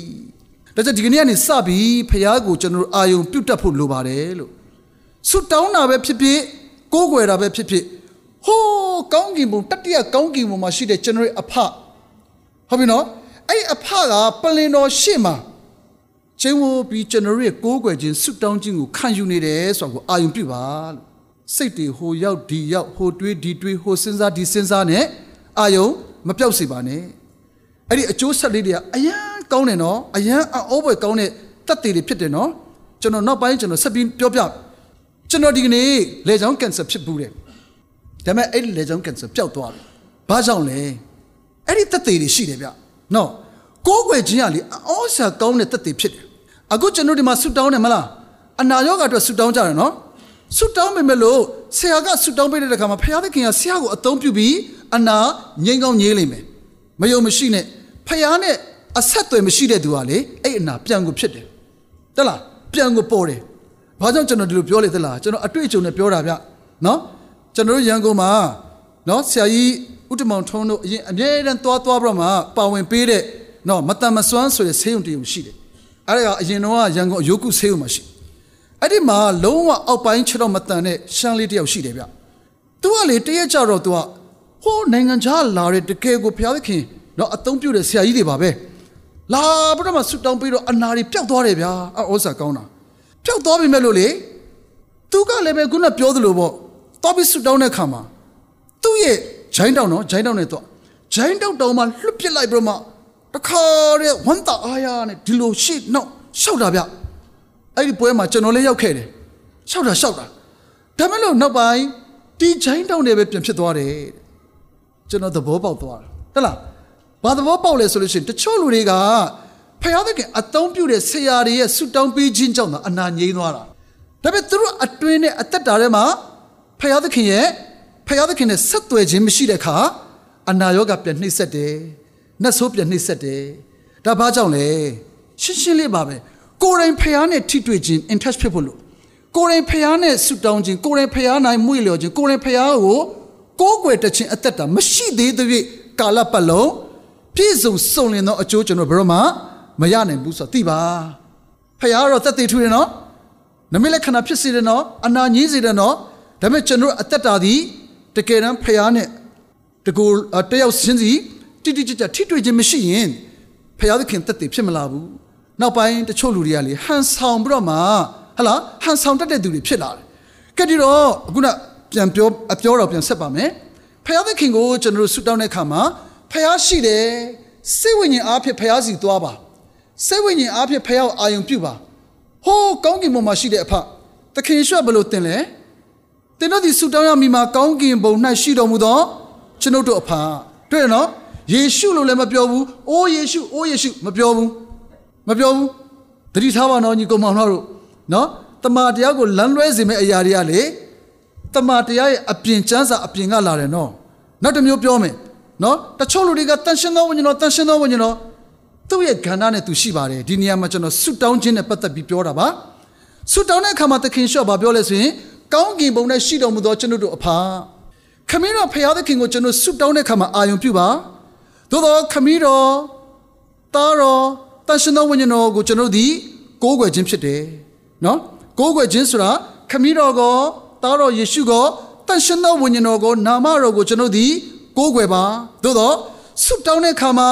ဒါကြောင့်ဒီကနေ့ကနေစပြီးဖခင်ကိုကျွန်တော်အာယုံပြုတ်တက်ဖို့လိုပါတယ်လို့ဆွတောင်းတာပဲဖြစ်ဖြစ်ကိုးကွယ်တာပဲဖြစ်ဖြစ် ဟိုးကောင်းကင်ဘုံတတိယကောင်းကင်ဘုံမှာရှိတဲ့ကျွန်တော်ရဲ့အဖဟုတ်ပြီနော်အဲ့အဖကပလင်တော်ရှေ့မှာကျင်းဝပြီးကျွန်တော်ရဲ့ကိုးကွယ်ခြင်းဆွတောင်းခြင်းကိုခံယူနေတယ်ဆိုတော့အာယုံပြုပါလို့စိတ်တွေဟိုရောက်ဒီရောက်ဟိုတွေးဒီတွေးဟိုစဉ်းစားဒီစဉ်းစားနဲ့အာယုံမပြောက်စေပါနဲ့အဲ့ဒီအကျိုးဆက်လေးတွေကအယံကောင်းတယ်နော်အယံအောပွဲကောင်းတဲ့တက်တွေဖြစ်တယ်နော်ကျွန်တော်နောက်ပိုင်းကျွန်တော်ဆက်ပြီးပြောပြကျွန်တော်ဒီကနေ့လေချောင်းကင်ဆာဖြစ်ဘူးတယ် ဒါပေမဲ့အဲ့ဒီလေချောင်းကင်ဆာပျောက်သွားပြီဘာကြောင့်လဲအဲ့ဒီတက်တွေတွေရှိတယ်ဗျနော်ကိုးကွယ်ခြင်းကလေအောဆာကောင်းတဲ့တက်တွေဖြစ်တယ်အခုကျွန်တော်ဒီမှာဆူတောင်းတယ်မလားအနာရောဂါအတွက်ဆူတောင်းကြတယ်နော်ဆူတောင်းပေမဲ့လို့ဆရာကဆူတောင်းပေးတဲ့အခါမှာဖခင်သခင်ကဆရာကိုအသုံးပြုပြီးအနာငြိမ်းကောင်းငြိမ်းလိမ့်မယ်မယုံမရှိနဲ့ဖခင်နဲ့အဆက်အသွယ်မရှိတဲ့သူကလေအဲ့အနာပြန်ကိုဖြစ်တယ်တလားပြန်ကိုပေါ်တယ်ဘာကြောင့်ကျွန်တော်ဒီလိုပြောလေသလားကျွန်တော်အတွေ့အကြုံနဲ့ပြောတာဗျနော် ကျွန်တော်တို့ရန်ကုန်မှာနော်ဆရာကြီးဥတ္တမောင်ထုံးတို့အရင်အမြဲတမ်းသွားသွားပြီးတော့မှပါဝင်ပေးတဲ့နော်မတန်မစွမ်းဆိုတဲ့ဆေးရုံတရုံရှိတယ်အဲ့ဒါကအရင်တော့ရန်ကုန်အယုတ်ကုဆေးရုံမှာရှိအဲ့ဒီမှာလုံးဝအောက်ပိုင်းခြေတော့မတန်တဲ့ရှမ်းလေးတယောက်ရှိတယ်ဗျသူကလေတရက်ကြတော့သူကဟိုးနိုင်ငံခြားလာတဲ့တကယ်ကိုဘုရားသခင်နော်အသုံးပြုတဲ့ဆရာကြီးတွေပါပဲလာပြီးတော့မှဆွတောင်းပြီးတော့အနာတွေပျောက်သွားတယ်ဗျာအောဩစာကောင်းတာပျောက်သွားပြီမဲ့လို့လေသူကလည်းပဲခုနပြောသလိုပေါ့ တော့ပြီးဆွတောင်းတဲ့ခါမှာသူ့ရဲ့ဂျိုင်းတောင်နော်ဂျိုင်းတောင်နဲ့တော့ဂျိုင်းတောင်တောင်မှာလွတ်ပစ်လိုက်ပြီးတော့မှတခါတဲ့ဝမ်းတာအားရနဲ့ဒီလိုရှေ့နောက်ရှောက်တာဗျအဲ့ဒီပွဲမှာကျွန်တော်လည်းရောက်ခဲ့တယ်ရှောက်တာရှောက်တာဒါမဲ့လို့နောက်ပိုင်းဒီဂျိုင်းတောင်တွေပဲပြန်ဖြစ်သွားတယ်ကျွန်တော်သဘောပေါက်သွားတာတလားဘာသဘောပေါက်လဲဆိုလို့ရှိရင်တချို့လူတွေကဖယားသခင်အသုံးပြုတဲ့ဆရာတွေရဲ့ဆူတောင်းပေးခြင်းကြောင့်သာအနာငြိမ်းသွားတာဒါပေမဲ့သူတို့အတွင်းနဲ့အသက်တာထဲမှာ ဖယားသခင်ရဲ့ဖယားသခင်နဲ့ဆက်သွယ်ခြင်းမရှိတဲ့အခါအနာရောဂါပြန်နှိမ့်ဆက်တယ်နှက်ဆိုးပြန်နှိမ့်ဆက်တယ်ဒါဘာကြောင့်လဲရှင်းရှင်းလေးပါပဲကိုယ်တိုင်ဖယားနဲ့ထိတွေ့ခြင်း in touch ဖြစ်ဖို့လို့ကိုယ်တိုင်ဖယားနဲ့ဆူတောင်းခြင်းကိုယ်တိုင်ဖယားနိုင်မွေ့လျော်ခြင်းကိုယ်တိုင်ဖယားကိုကိုးကွယ်တခြင်းအသက်တာမရှိသေးသဖြင့်ကာလပတ်လုံးပြည့်စုံစုံလင်သောအကျိုးကျွန်တော်ဘယ်တော့မှမရနိုင်ဘူးဆိုတော့သိပါဖခင်ကတော့သက်သေထူတယ်နော်နမိတ်လက္ခဏာဖြစ်စေတယ်နော်အနာညည်းစေတယ်နော် ဒါပေမဲ့ကျွန်တော်အသက်တာဒီတကယ်တမ်းဖခင်နဲ့တကူတယောက်ချင်းစီတိတိကျကျထိတွေ့ခြင်းမရှိရင်ဖခင်သခင်သက်သေဖြစ်မလာဘူးနောက်ပိုင်းတချို့လူတွေကလေဟန်ဆောင်ပြီးတော့မှဟလာဟန်ဆောင်တတ်တဲ့သူတွေဖြစ်လာတယ်ကဲဒီတော့အခုနပြန်ပြောအပြောတော့ပြန်ဆက်ပါမယ်ဖခင်သခင်ကိုကျွန်တော်တို့ဆုတောင်းတဲ့အခါမှာဖះရှိတယ်စိတ်ဝိညာဉ်အားဖြင့်ဖះစီသွားပါစိတ်ဝိညာဉ်အားဖြင့်ဖះကိုအာယုံပြုပါဟိုးကောင်းကင်ဘုံမှာရှိတဲ့အဖသခင်ရွှတ်ဘလို့တင်လဲတ င်တို့ဒီဆူတောင်းရမိမှာကောင်းကင်ဘုံ၌ရှိတော်မူသောကျွန်ုပ်တို့အဖတွေ့ရနော်ယေရှုလို့လည်းမပြောဘူးအိုးယေရှုအိုးယေရှုမပြောဘူးမပြောဘူးတတိထားပါနော်ညီကောင်မောင်တို့နော်တမန်တရားကိုလမ်းလွဲစေမယ့်အရာတွေကလေတမန်တရားရဲ့အပြင်ကျမ်းစာအပြင်ကလာတယ်နော်နောက်တစ်မျိုးပြောမယ်နော်တချို့လူတွေကတန်ရှင်းသောဝိညာဉ်တော်တန်ရှင်းသောဝိညာဉ်တော်သူ့ရဲ့ခန္ဓာနဲ့သူရှိပါတယ်ဒီနေရာမှာကျွန်တော်ဆုတောင်းခြင်းနဲ့ပတ်သက်ပြီးပြောတာပါဆုတောင်းတဲ့အခါမှာသခင်ရှော့ဘာပြောလဲဆိုရင် ကောင်းကင်ဘုံနဲ့ရှိတော်မူသောကျွန်ုပ်တို့အဖာခမင်းတော်ဖခင်သခင်ကိုကျွန်တော်ဆုတောင်းတဲ့အခါမှာအာယုံပြုပါသိသို့သောခမည်းတော်သားတော်တန်ရှင်သောဝိညာဉ်တော်ကိုကျွန်တော်တို့ဒီကိုးကွယ်ခြင်းဖြစ်တယ်နော်ကိုးကွယ်ခြင်းဆိုတာခမည်းတော်ကိုသားတော်ယေရှုကိုတန်ရှင်သောဝိညာဉ်တော်ကိုနာမတော်ကိုကျွန်တော်ဒီကိုးကွယ်ပါသို့သောဆုတောင်းတဲ့အခါမှာ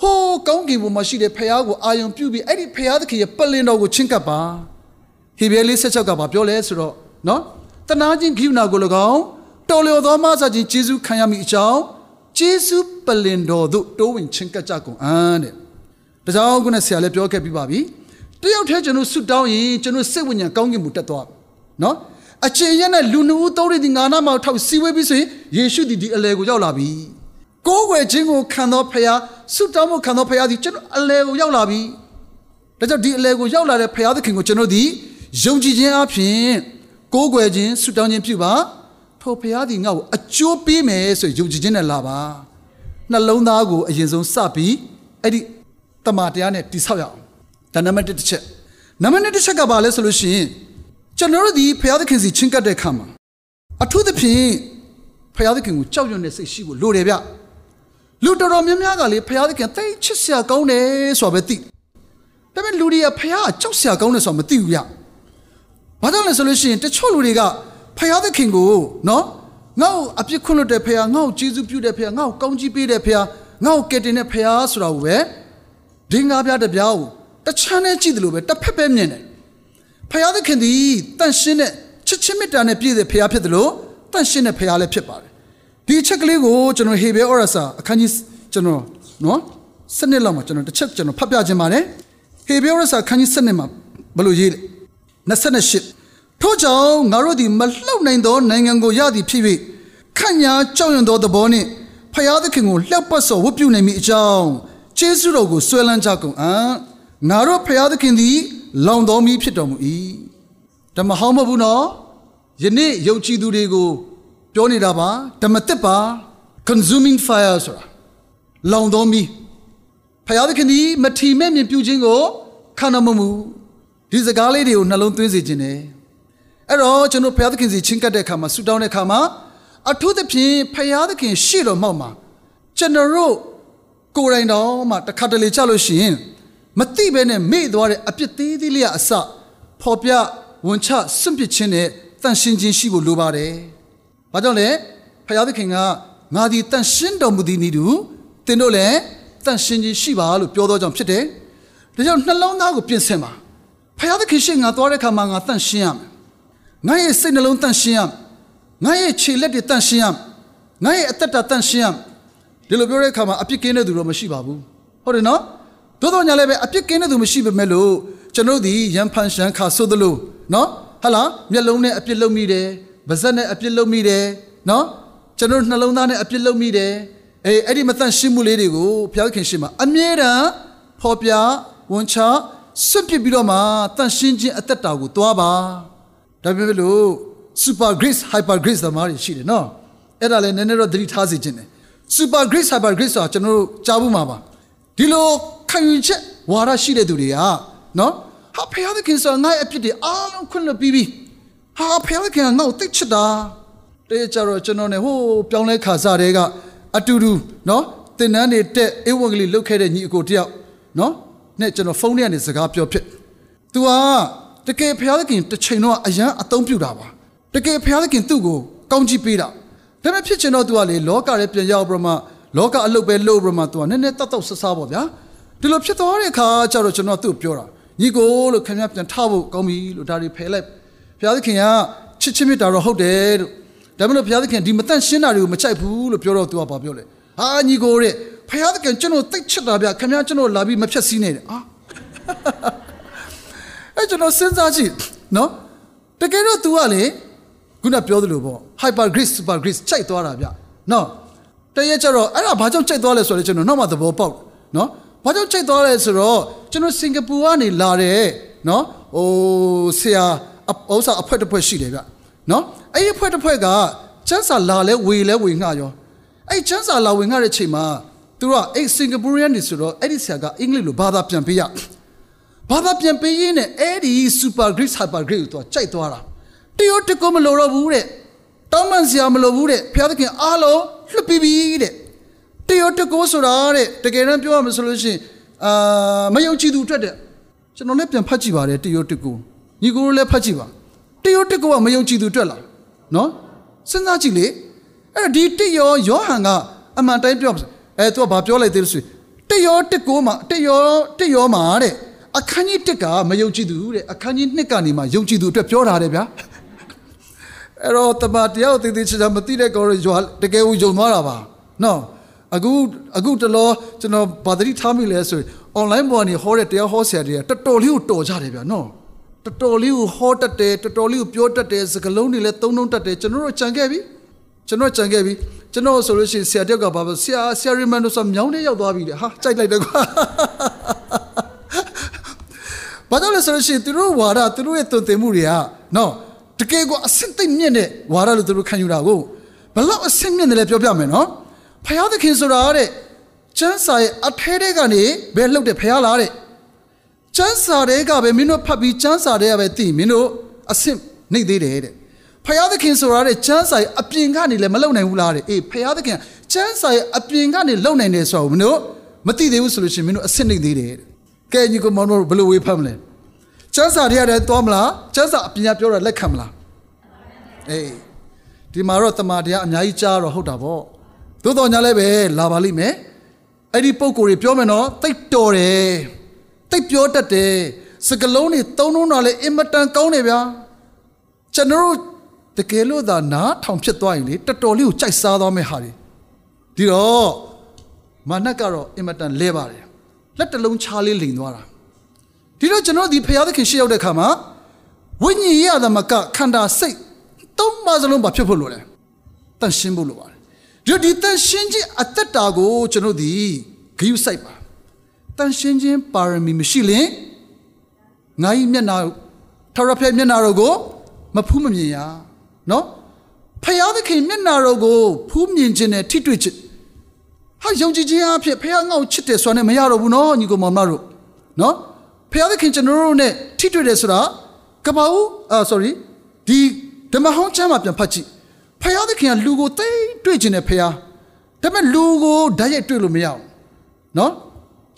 ဟိုးကောင်းကင်ဘုံမှာရှိတဲ့ဖခင်ကိုအာယုံပြုပြီးအဲ့ဒီဖခင်သခင်ရဲ့ပလင်တော်ကိုချင့်ကပ်ပါဟေဘဲလေး၁၆ကပါပြောလဲဆိုတော့ နော်တနာချင်းခိဝနာကို၎င်းတော်လျော်သောမဆာချင်းဂျေဇုခံရမိအကြောင်းဂျေဇုပလင်တော်သို့တိုးဝင်ချင့်ကပ်ကြကုန်အံ့တဲ့ဒါကြောင့်ခုနဆရာလည်းပြောခဲ့ပြီးပါပြီတယောက်တည်းကျွန်တော်ဆုတောင်းရင်ကျွန်တော်စိတ်ဝိညာဉ်ကောင်းကင်မှုတက်သွားနော်အချင်းရက်နဲ့လူနှဦးသုံးရည်ဒီငါနာမောက်ထောက်စီဝေးပြီးဆိုရင်ယေရှုဒီဒီအလဲကိုရောက်လာပြီကိုးကွယ်ခြင်းကိုခံသောဖခင်ဆုတောင်းမှုခံသောဖခင်ဒီကျွန်တော်အလဲကိုရောက်လာပြီဒါကြောင့်ဒီအလဲကိုရောက်လာတဲ့ဖခင်သခင်ကိုကျွန်တော်ဒီယုံကြည်ခြင်းအပြင် ကိုးကွယ်ခြင်းဆုတောင်းခြင်းပြုပါထိုဖခင်ဒီငါ့ကိုအကျိုးပေးမယ်ဆိုယုံကြည်ခြင်းနဲ့လာပါနှလုံးသားကိုအရင်ဆုံးစပြီးအဲ့ဒီတမန်တရားနဲ့တိဆောက်ရအောင်ဒါနံပါတ်1တစ်ချက်နံပါတ်2တစ်ချက်ကဘာလဲဆိုလို့ရှိရင်ကျွန်တော်တို့ဒီဖခင်သခင်စီချင်းကပ်တဲ့အခါမှာအထူးသဖြင့်ဖခင်သခင်ကိုကြောက်ရွံ့တဲ့စိတ်ရှိဖို့လိုတယ်ဗျလူတော်တော်များများကလေဖခင်သခင်တိတ်ချစ်စရာကောင်းတယ်ဆိုတာပဲသိဒါပေမဲ့လူတွေကဖခင်ကကြောက်စရာကောင်းတယ်ဆိုတာမသိဘူးဗျ ဘာကြောင့်လဲဆိုလို့ရှိရင်တချို့လူတွေကဖခင်သခင်ကိုနော်ငါ့ကိုအပြစ်ခွင့်လွတ်တဲ့ဖခင်ငါ့ကိုကျေးဇူးပြုတဲ့ဖခင်ငါ့ကိုကောင်းကြီးပေးတဲ့ဖခင်ငါ့ကိုကယ်တင်တဲ့ဖခင်ဆိုတာကိုပဲဒင်္ဂါပြတဲ့ပြားကိုတချမ်းနဲ့ကြည့်တယ်လို့ပဲတစ်ဖက်ပဲမြင်တယ်ဖခင်သခင်ဒီတန်ရှင်းတဲ့ချစ်ချင်းမေတ္တာနဲ့ပြည့်တဲ့ဖခင်ဖြစ်တယ်လို့တန်ရှင်းတဲ့ဖခင်လည်းဖြစ်ပါတယ်ဒီအချက်ကလေးကိုကျွန်တော်ဟေဘဲဩရစာအခန်းကြီးကျွန်တော်နော်စနစ်လောက်မှာကျွန်တော်တစ်ချက်ကျွန်တော်ဖတ်ပြခြင်းပါတယ်ဟေဘဲဩရစာအခန်းကြီးစနစ်မှာဘယ်လိုရေးလဲ28 ထို့ကြောင့်ငါတို့ဒီမလှုပ်နိုင်သောနိုင်ငံကိုရသည်ဖြစ်၍ခန့်ညာကြောက်ရွံ့သောသဘောနှင့်ဖခင်သခင်ကိုလှောက်ပတ်စော်ဝတ်ပြုနိုင်မိအကြောင်းကျေးဇူးတော်ကိုဆွဲလန်းကြကုန်အံ့ငါတို့ဖခင်သခင်သည်လောင်တော်မူဖြစ်တော်မူ၏ဓမ္မဟောင်းမဟုတ်ဘူးနော်ယနေ့ယုံကြည်သူတွေကိုပြောနေတာပါဓမ္မတစ်ပါ consuming fire ဆိုတာလောင်တော်မီဖခင်သခင်ဒီမထီမဲ့မြင်ပြုခြင်းကိုခံတော်မမူဒီစကားလေးတွေကိုနှလုံးသွင်းစေခြင်းနဲ့ အဲ့တော့ကျွန်တော်ဖခင်သခင်စီချင်းကပ်တဲ့အခါမှာဆူတောင်းတဲ့အခါမှာအထူးသဖြင့်ဖခင်သခင်ရှေ့တော်မှောက်မှာကျွန်တော်တို့ကိုယ်တိုင်တော်မှတစ်ခါတလေကြလို့ရှိရင်မသိဘဲနဲ့မေ့သွားတဲ့အပြစ်သေးသေးလေးကအစဖော်ပြဝန်ချစွန့်ပစ်ခြင်းနဲ့တန်ရှင်းခြင်းရှိဖို့လိုပါတယ်။ဘာကြောင့်လဲဖခင်သခင်ကငါဒီတန်ရှင်းတော်မူသည်နည်းတူသင်တို့လည်းတန်ရှင်းခြင်းရှိပါလို့ပြောသောကြောင့်ဖြစ်တယ်။ဒါကြောင့်နှလုံးသားကိုပြင်ဆင်ပါ။ဖခင်သခင်ရှေ့ငါသွားတဲ့အခါမှာငါတန်ရှင်းရမယ်။ ငါရဲ့စိတ်နှလုံးတန်ရှင်းရမယ်။ငါရဲ့ခြေလက်တွေတန်ရှင်းရမယ်။ငါရဲ့အသက်တာတန်ရှင်းရမယ်။ဒီလိုပြောတဲ့အခါမှာအပြစ်ကင်းတဲ့သူတော့မရှိပါဘူး။ဟုတ်တယ်နော်။သို့တော်ညာလည်းပဲအပြစ်ကင်းတဲ့သူမရှိပေမဲ့လို့ကျွန်တော်တို့ဒီရန်ဖန်ရှန်ခါဆိုသလိုနော်ဟလာမျက်လုံးနဲ့အပြစ်လုံးမိတယ်။ပါးစပ်နဲ့အပြစ်လုံးမိတယ်နော်။ကျွန်တော်နှလုံးသားနဲ့အပြစ်လုံးမိတယ်။အေးအဲ့ဒီမတန်ရှင်းမှုလေးတွေကိုဘုရားခင်ရှင်းမှာအမြဲတမ်းဖော်ပြဝန်ချစွန့်ပစ်ပြီးတော့မှတန်ရှင်းခြင်းအသက်တာကိုသွားပါ။ ဒါပေမဲ့လို့ super grace hyper grace သမားတွေရှိတယ်နော်။အဲ့ဒါလည်းနည်းနည်းတော့သတိထားစေခြင်းတယ်။ super grace hyper grace ဆိုတာကျွန်တော်တို့ကြားဘူးမှာပါ။ဒီလိုခံယူချက်ဝါဒရှိတဲ့သူတွေကနော်ဟာဖခင်သခင်ဆိုငါ့အပြစ်တွေအားလုံးခွင့်လွှတ်ပြီးပြီဟာဖခင်သခင်ကငါ့ကိုသိချစ်တာတေးကြတော့ကျွန်တော်ねဟိုးပြောင်းလဲခါစားတဲ့ကအတူတူနော်တင်နန်းတွေတက်အေဝံဂေလိလုတ်ခဲ့တဲ့ညီအကိုတယောက်နော်နဲ့ကျွန်တော်ဖုန်းထဲကနေစကားပြောဖြစ်။ तू ဟာ တကယ်ဖခင်သခင်တစ်ချိန်တော့အရန်အသုံးပြုတာပါတကယ်ဖခင်သခင်သူ့ကိုကောင်းချီးပေးတာဒါပေမဲ့ဖြစ်ချင်တော့ तू ကလေလောကရဲ့ပြန်ရောက်ပြီးမှလောကအလုပ်ပဲလုပ်ပြီးမှ तू ကနည်းနည်းတတ်တော့ဆဆပေါ့ဗျာဒီလိုဖြစ်သွားတဲ့အခါကျတော့ကျွန်တော်သူ့ကိုပြောတာညီကိုလို့ခင်ဗျာပြန်ထဖို့ကောင်းပြီလို့ဒါတွေဖယ်လိုက်ဘုရားသခင်ကချစ်ချင်းမြတ်တာတော့ဟုတ်တယ်လို့ဒါပေမဲ့ဘုရားသခင်ဒီမတန့်ရှင်းတာတွေကိုမကြိုက်ဘူးလို့ပြောတော့သူကဘာပြောလဲဟာညီကိုတဲ့ဘုရားသခင်ကျွန်တော်သိချစ်တာဗျခင်ဗျာကျွန်တော်လာပြီးမဖြတ်စည်းနေတယ်အာ အဲ့ကျွန်တော်စဉ်းစားကြည့်နော်တကယ်တော့ तू ကလေခုနပြောသလိုပေါ့ hyper grace super grace ကြိုက်သွားတာဗျနော်တရက်ကျတော့အဲ့ဒါဘာကြောင့်ကြိုက်သွားလဲဆိုတော့ကျွန်တော်နောက်မှသဘောပေါက်နော်ဘာကြောင့်ကြိုက်သွားလဲဆိုတော့ကျွန်တော်စင်ကာပူကနေလာတယ်နော်ဟိုဆရာဥစ္စာအဖွဲတစ်ဖွဲရှိတယ်ဗျနော်အဲ့ဒီအဖွဲတစ်ဖွဲကကျန်းစာလာလဲဝေလဲဝေငှရောအဲ့ကျန်းစာလာဝေငှတဲ့ချိန်မှာသူကအဲ့စင်ကာပူရန်နေဆိုတော့အဲ့ဒီဆရာကအင်္ဂလိပ်လိုဘာသာပြန်ပေးရ ဘာသာပြန်ပေးရင်းနဲ့အဲ့ဒီ super great hyper great ကိုသူကကြိုက်သွားတာတရုတ်တကုမလို့တော့ဘူးတဲ့တောင်းပန်စရာမလိုဘူးတဲ့ဘုရားသခင်အားလုံးလွတ်ပြီးပြီတဲ့တယောတကိုဆိုတာတဲ့တကယ်တမ်းပြောရမယ်ဆိုလို့ရှိရင်အာမယုံကြည်သူအတွက်တဲ့ကျွန်တော်လည်းပြန်ဖတ်ကြည့်ပါတယ်တယောတကိုညီကိုလည်းဖတ်ကြည့်ပါတယောတကိုကမယုံကြည်သူအတွက်လားနော်စဉ်းစားကြည့်လေအဲ့ဒီတယောယောဟန်ကအမှန်တိုင်းပြောအဲသူကဘာပြောလိုက်သေးလို့ဆိုတယောတကိုမှာတယောတယောမှာတဲ့ အခန်းကြီး1ကမယုံကြည်သူတဲ့အခန်းကြီး2ကနေမှယုံကြည်သူအတွက်ပြောတာတဲ့ဗျာအဲ့တော့တမန်တယောက်တည်တည်ချာချာမသိတဲ့ကောရွာတကယ်ကိုယုံသွားတာပါနော်အခုအခုတလောကျွန်တော်ဗာသတိထားမိလဲဆိုရင် online ပေါ်ကနေဟောတဲ့တရားဟောဆရာတွေကတော်တော်လေးကိုတော်ကြတယ်ဗျာနော်တော်တော်လေးကိုဟောတတ်တယ်တော်တော်လေးကိုပြောတတ်တယ်စကားလုံးတွေလည်းသုံးလုံးတတ်တယ်ကျွန်တော်တို့ကြံခဲ့ပြီကျွန်တော်ကြံခဲ့ပြီကျွန်တော်ဆိုလို့ရှိရင်ဆရာတယောက်ကဘာပဲဆရာဆရာရီမန်တို့ဆိုမြောင်းနေရောက်သွားပြီလေဟာကြိုက်လိုက်တယ်ကွာ ဘာလို့လဲဆိုလို့ရှိရင်သူတို့ဝါဒသူတို့ရဲ့တုံ့တင်မှုတွေကနော်တကယ်ကိုအစစ်သိမ့်မြင့်တဲ့ဝါဒလို့သူတို့ခံယူတာကိုဘလောက်အစစ်မြင့်တယ်လဲပြောပြမယ်နော်ဖယားသခင်ဆိုတာတဲ့ကျမ်းစာရဲ့အထဲထဲကနေဘယ်လှုပ်တဲ့ဖယားလားတဲ့ကျမ်းစာတွေကပဲမင်းတို့ဖတ်ပြီးကျမ်းစာတွေကပဲသိမင်းတို့အစစ်နှိပ်သေးတယ်တဲ့ဖယားသခင်ဆိုတာတဲ့ကျမ်းစာရဲ့အပြင်ကနေလည်းမလုံနိုင်ဘူးလားတဲ့အေးဖယားသခင်ကျမ်းစာရဲ့အပြင်ကနေလုံနိုင်တယ်ဆိုတော့မင်းတို့မသိသေးဘူးဆိုလို့ရှိရင်မင်းတို့အစစ်နှိပ်သေးတယ်တဲ့ ကဲညီကမောင်တို့ဘယ်လိုဝေးဖတ်မလဲကျမ်းစာတွေကလည်းသွားမလားကျမ်းစာအပြင်ကပြောတာလက်ခံမလားအေးဒီမှာတော့တမန်တရားအများကြီးကြားတော့ဟုတ်တာပေါ့သို့တော်ညာလည်းပဲလာပါလိမ့်မယ်အဲ့ဒီပုံကိုယ်တွေပြောမယ်နော်တိတ်တော်တယ်တိတ်ပြောတတ်တယ်စကလုံးတွေသုံးလုံးတော့လည်းအင်မတန်ကောင်းတယ်ဗျာကျွန်တော်တို့တကယ်လို့သာနားထောင်ဖြစ်သွားရင်လေတော်တော်လေးကိုကြိုက်စားသွားမယ့်ဟာတွေဒီတော့မာနကတော့အင်မတန်လဲပါတယ် လက်တလုံးချားလေးလိန်သွားတာဒီတော့ကျွန်တော်ဒီဖရာသခင်ရှေ့ရောက်တဲ့ခါမှာဝိညာဉ်ရသမကခန္ဓာစိတ်သုံးပါးစလုံးပါဖြစ်ဖို့လိုတယ်တန်ရှင်းဖို့လိုပါတယ်ဒီဒီတန်ရှင်းခြင်းအသက်တာကိုကျွန်တော်ဒီဂယုစိုက်ပါတန်ရှင်းခြင်းပါရမီမရှိရင်ငါ၏မျက်နာထရဖဲမျက်နာတော်ကိုမဖူးမမြင်ရနော်ဖယားသခင်မျက်နာတော်ကိုဖူးမြင်ခြင်းနဲ့ထိတွေ့ခြင်း ဟာယုံကြည်ခြင်းအဖြစ်ဖယားငေါ့ချစ်တယ်ဆိုတာနဲ့မရတော့ဘူးနော်ညီကိုမောင်မတို့နော်ဖယားသခင်ကျွန်တော်တို့နဲ့ထိတွေ့တယ်ဆိုတာကပ္ပဦးအာ sorry ဒီဓမ္မဟောင်းချမ်းမှာပြန်ဖတ်ကြည့်ဖယားသခင်ကလူကိုတိတ်တွေ့ခြင်းနဲ့ဖယားဒါပေမဲ့လူကိုဓာတ်ရိုက်တွေ့လို့မရဘူးနော်